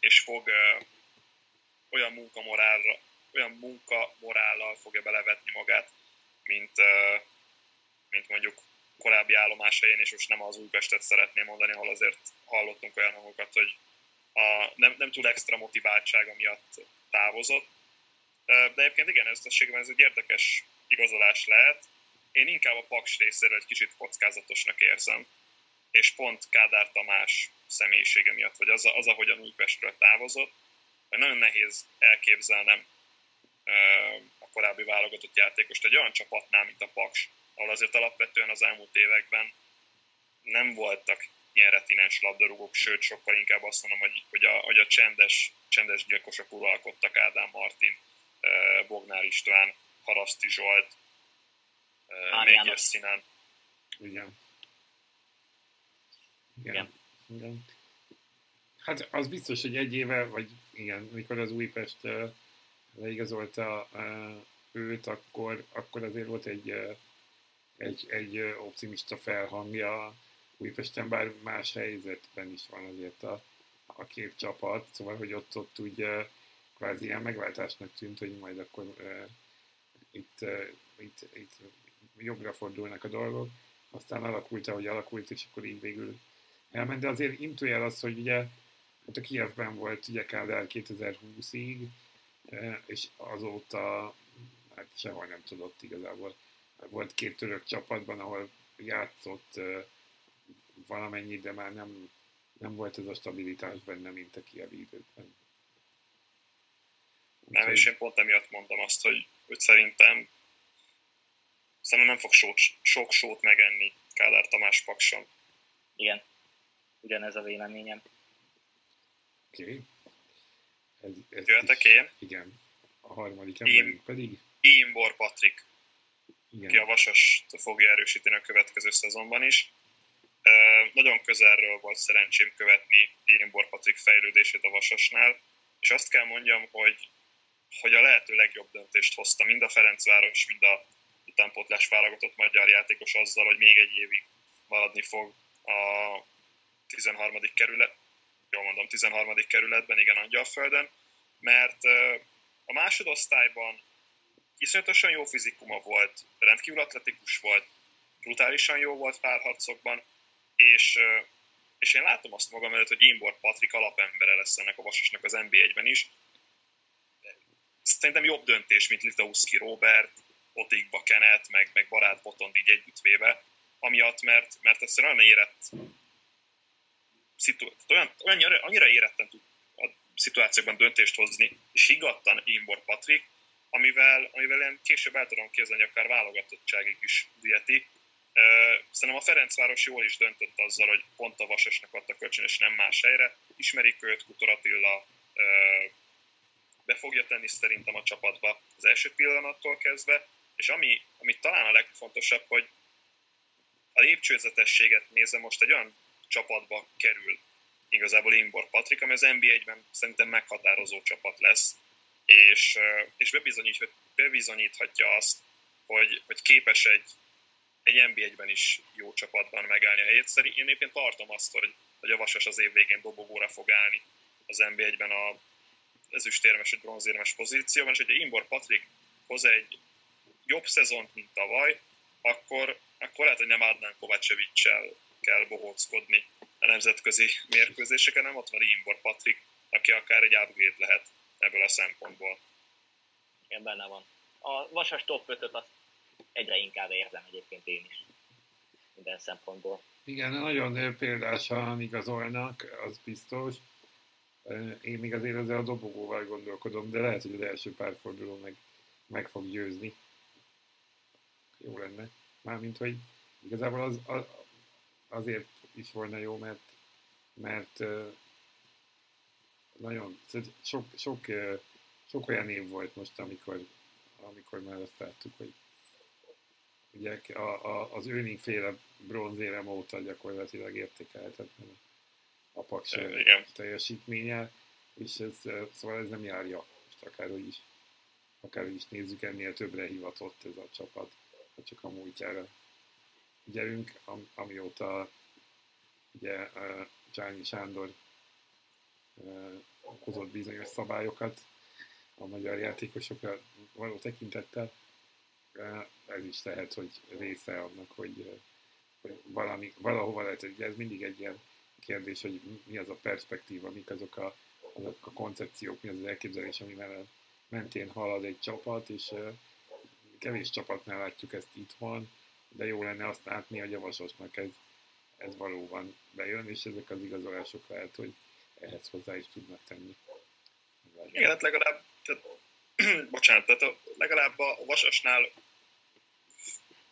és fog olyan munkamorálra, olyan munkamorállal fogja belevetni magát, mint, mint mondjuk korábbi állomás helyén, és most nem az Újpestet szeretném mondani, ahol azért hallottunk olyan hangokat, hogy a, nem, nem túl extra motiváltsága miatt távozott. De egyébként igen, összességében ez egy érdekes igazolás lehet. Én inkább a Paks részéről egy kicsit kockázatosnak érzem, és pont Kádár Tamás személyisége miatt, vagy az, az ahogyan Újpestről távozott, nagyon nehéz elképzelnem a korábbi válogatott játékost egy olyan csapatnál, mint a Paks, ahol azért alapvetően az elmúlt években nem voltak ilyen retinens labdarúgók, sőt, sokkal inkább azt mondom, hogy, hogy, a, hogy a csendes, csendes gyilkosok uralkodtak Ádám Martin, Bognár István, Haraszti Zsolt, Mégyes Színán. Igen. Igen. Igen. Hát az biztos, hogy egy éve, vagy igen, mikor az Újpest leigazolta őt, akkor, akkor azért volt egy, egy, egy optimista felhangja Újpesten, bár más helyzetben is van azért a, a két csapat, szóval, hogy ott, ott úgy kvázi ilyen megváltásnak tűnt, hogy majd akkor uh, itt, uh, itt, itt jobbra fordulnak a dolgok, aztán alakult, ahogy alakult, és akkor így végül elment, de azért intujel az, hogy ugye hát a Kievben volt ugye Kádár 2020-ig, és azóta hát sehol nem tudott igazából. Volt két török csapatban, ahol játszott valamennyit, de már nem, nem volt ez a stabilitás benne, mint a Kievi időkben. Nem, és én pont emiatt mondom azt, hogy, hogy szerintem szerintem nem fog sok, sok sót megenni Kádár Tamás Pakson. Igen, ugyanez a véleményem. Oké. Okay. Ez, ez Jöhetek én? Igen. A harmadik emberünk pedig? Imbor Patrik, igen. aki a Vasas fogja erősíteni a következő szezonban is. Nagyon közelről volt szerencsém követni Imbor Patrik fejlődését a Vasasnál, és azt kell mondjam, hogy, hogy a lehető legjobb döntést hozta mind a Ferencváros, mind a utánpótlás válogatott magyar játékos azzal, hogy még egy évig maradni fog a 13. kerület, jól mondom, 13. kerületben, igen, Angyalföldön, mert a másodosztályban iszonyatosan jó fizikuma volt, rendkívül atletikus volt, brutálisan jó volt párharcokban, és, és én látom azt magam előtt, hogy Imbor Patrik alapembere lesz ennek a Vasasnak az NB1-ben is. Szerintem jobb döntés, mint Litauszki Robert, Otikba Kenet, meg, meg Barát Botond így együttvéve, amiatt, mert, mert egyszerűen olyan érett szitu- olyan, olyan, annyira éretten tud a szituációkban döntést hozni, és higgadtan Imbor Patrik, amivel, amivel én később el tudom képzelni, akár válogatottságig is viheti. Szerintem a Ferencváros jól is döntött azzal, hogy pont a Vasasnak adta kölcsön, és nem más helyre. Ismerik őt, Kutor Attila be fogja tenni szerintem a csapatba az első pillanattól kezdve, és ami, ami talán a legfontosabb, hogy a lépcsőzetességet nézve most egy olyan csapatba kerül igazából Imbor Patrik, ami az NBA-ben szerintem meghatározó csapat lesz, és, és bebizonyít, bebizonyíthatja azt, hogy, hogy képes egy, egy NBA-ben is jó csapatban megállni a helyét. Szerint én éppen tartom azt, hogy, hogy a Vasas az év végén dobogóra fog állni az NBA-ben a ezüstérmes vagy bronzérmes pozícióban, és hogyha Imbor Patrik hoz egy jobb szezont, mint tavaly, akkor, akkor lehet, hogy nem Adnán kovácsevics kell bohóckodni a nemzetközi mérkőzéseken, nem ott van Imbor Patrik, aki akár egy upgrade lehet ebből a szempontból. Igen, benne van. A Vasas top 5 azt egyre inkább érzem egyébként én is. Minden szempontból. Igen, nagyon példásan igazolnak, az biztos. Én még azért ezzel a dobogóval gondolkodom, de lehet, hogy az első pár forduló meg, meg fog győzni. Jó lenne. Mármint, hogy igazából az, az, azért is volna jó, mert, mert nagyon, sok, sok, sok olyan év volt most, amikor, amikor már azt láttuk, hogy ugye a, a, az őning féle bronzérem óta gyakorlatilag értékelhetetlen a paks teljesítménye, és ez, szóval ez nem járja, most akárhogy is, akárhogy is nézzük, ennél többre hivatott ez a csapat, ha csak a múltjára gyerünk, am, amióta ugye Csányi Sándor hozott bizonyos szabályokat a magyar játékosokra való tekintettel. Ez is lehet, hogy része annak, hogy, hogy valami, valahova lehet, hogy ez mindig egy ilyen kérdés, hogy mi az a perspektíva, mik azok a, azok a koncepciók, mi az az elképzelés, amivel mentén halad egy csapat, és kevés csapatnál látjuk ezt itthon, de jó lenne azt látni, hogy a Vasosnak ez, ez valóban bejön, és ezek az igazolások lehet, hogy ehhez hozzá is tudnak tenni. Igen, hát legalább, tehát, bocsánat, tehát legalább a Vasasnál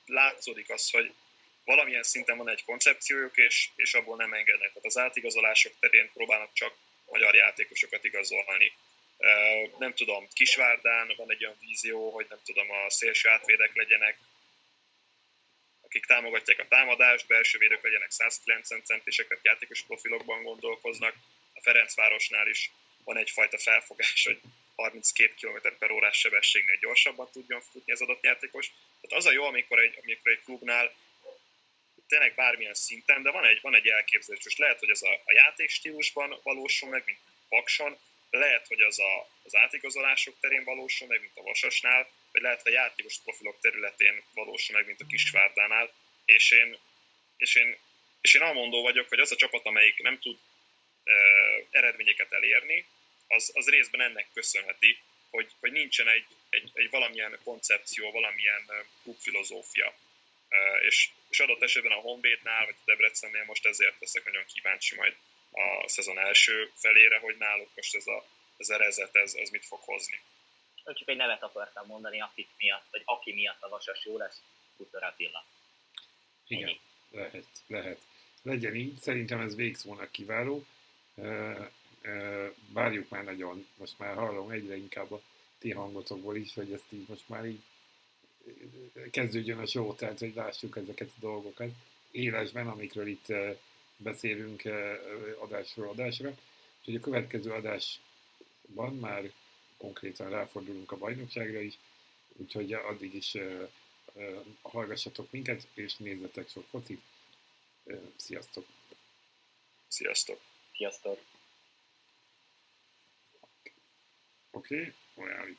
látszódik az, hogy valamilyen szinten van egy koncepciójuk, és, és abból nem engednek. Tehát az átigazolások terén próbálnak csak magyar játékosokat igazolni. Nem tudom, Kisvárdán van egy olyan vízió, hogy nem tudom, a szélső átvédek legyenek akik támogatják a támadást, belső védők legyenek 190 centiseket, játékos profilokban gondolkoznak. A Ferencvárosnál is van egyfajta felfogás, hogy 32 km per órás sebességnél gyorsabban tudjon futni az adott játékos. Tehát az a jó, amikor egy, amikor egy klubnál tényleg bármilyen szinten, de van egy, van egy elképzelés, és lehet, hogy ez a, a játékstílusban valósul meg, mint Pakson, lehet, hogy az a, az átigazolások terén valósul meg, mint a Vasasnál, vagy lehet, hogy a játékos profilok területén valósul meg, mint a Kisvárdánál, és én, és én, és én amondó vagyok, hogy az a csapat, amelyik nem tud eredményeket elérni, az, az részben ennek köszönheti, hogy, hogy nincsen egy, egy, egy valamilyen koncepció, valamilyen klubfilozófia. És, és adott esetben a Honvédnál, vagy a Debrecennél most ezért leszek nagyon kíváncsi majd a szezon első felére, hogy náluk most ez a, ez a rezet, ez, ez mit fog hozni. Csak egy nevet akartam mondani, akik miatt, vagy aki miatt a Vasas jó lesz, Kutor Attila. Igen, Ennyi. lehet, lehet. Legyen így, szerintem ez végszónak kiváló. Várjuk már nagyon, most már hallom egyre inkább a ti hangotokból is, hogy ezt így most már így kezdődjön a show, tehát hogy lássuk ezeket a dolgokat élesben, amikről itt beszélünk adásról adásra. Úgyhogy a következő adásban már konkrétan ráfordulunk a bajnokságra is, úgyhogy addig is hallgassatok minket, és nézzetek sok focit. Sziasztok! Sziasztok! Sziasztok! Oké, okay, olyan itt.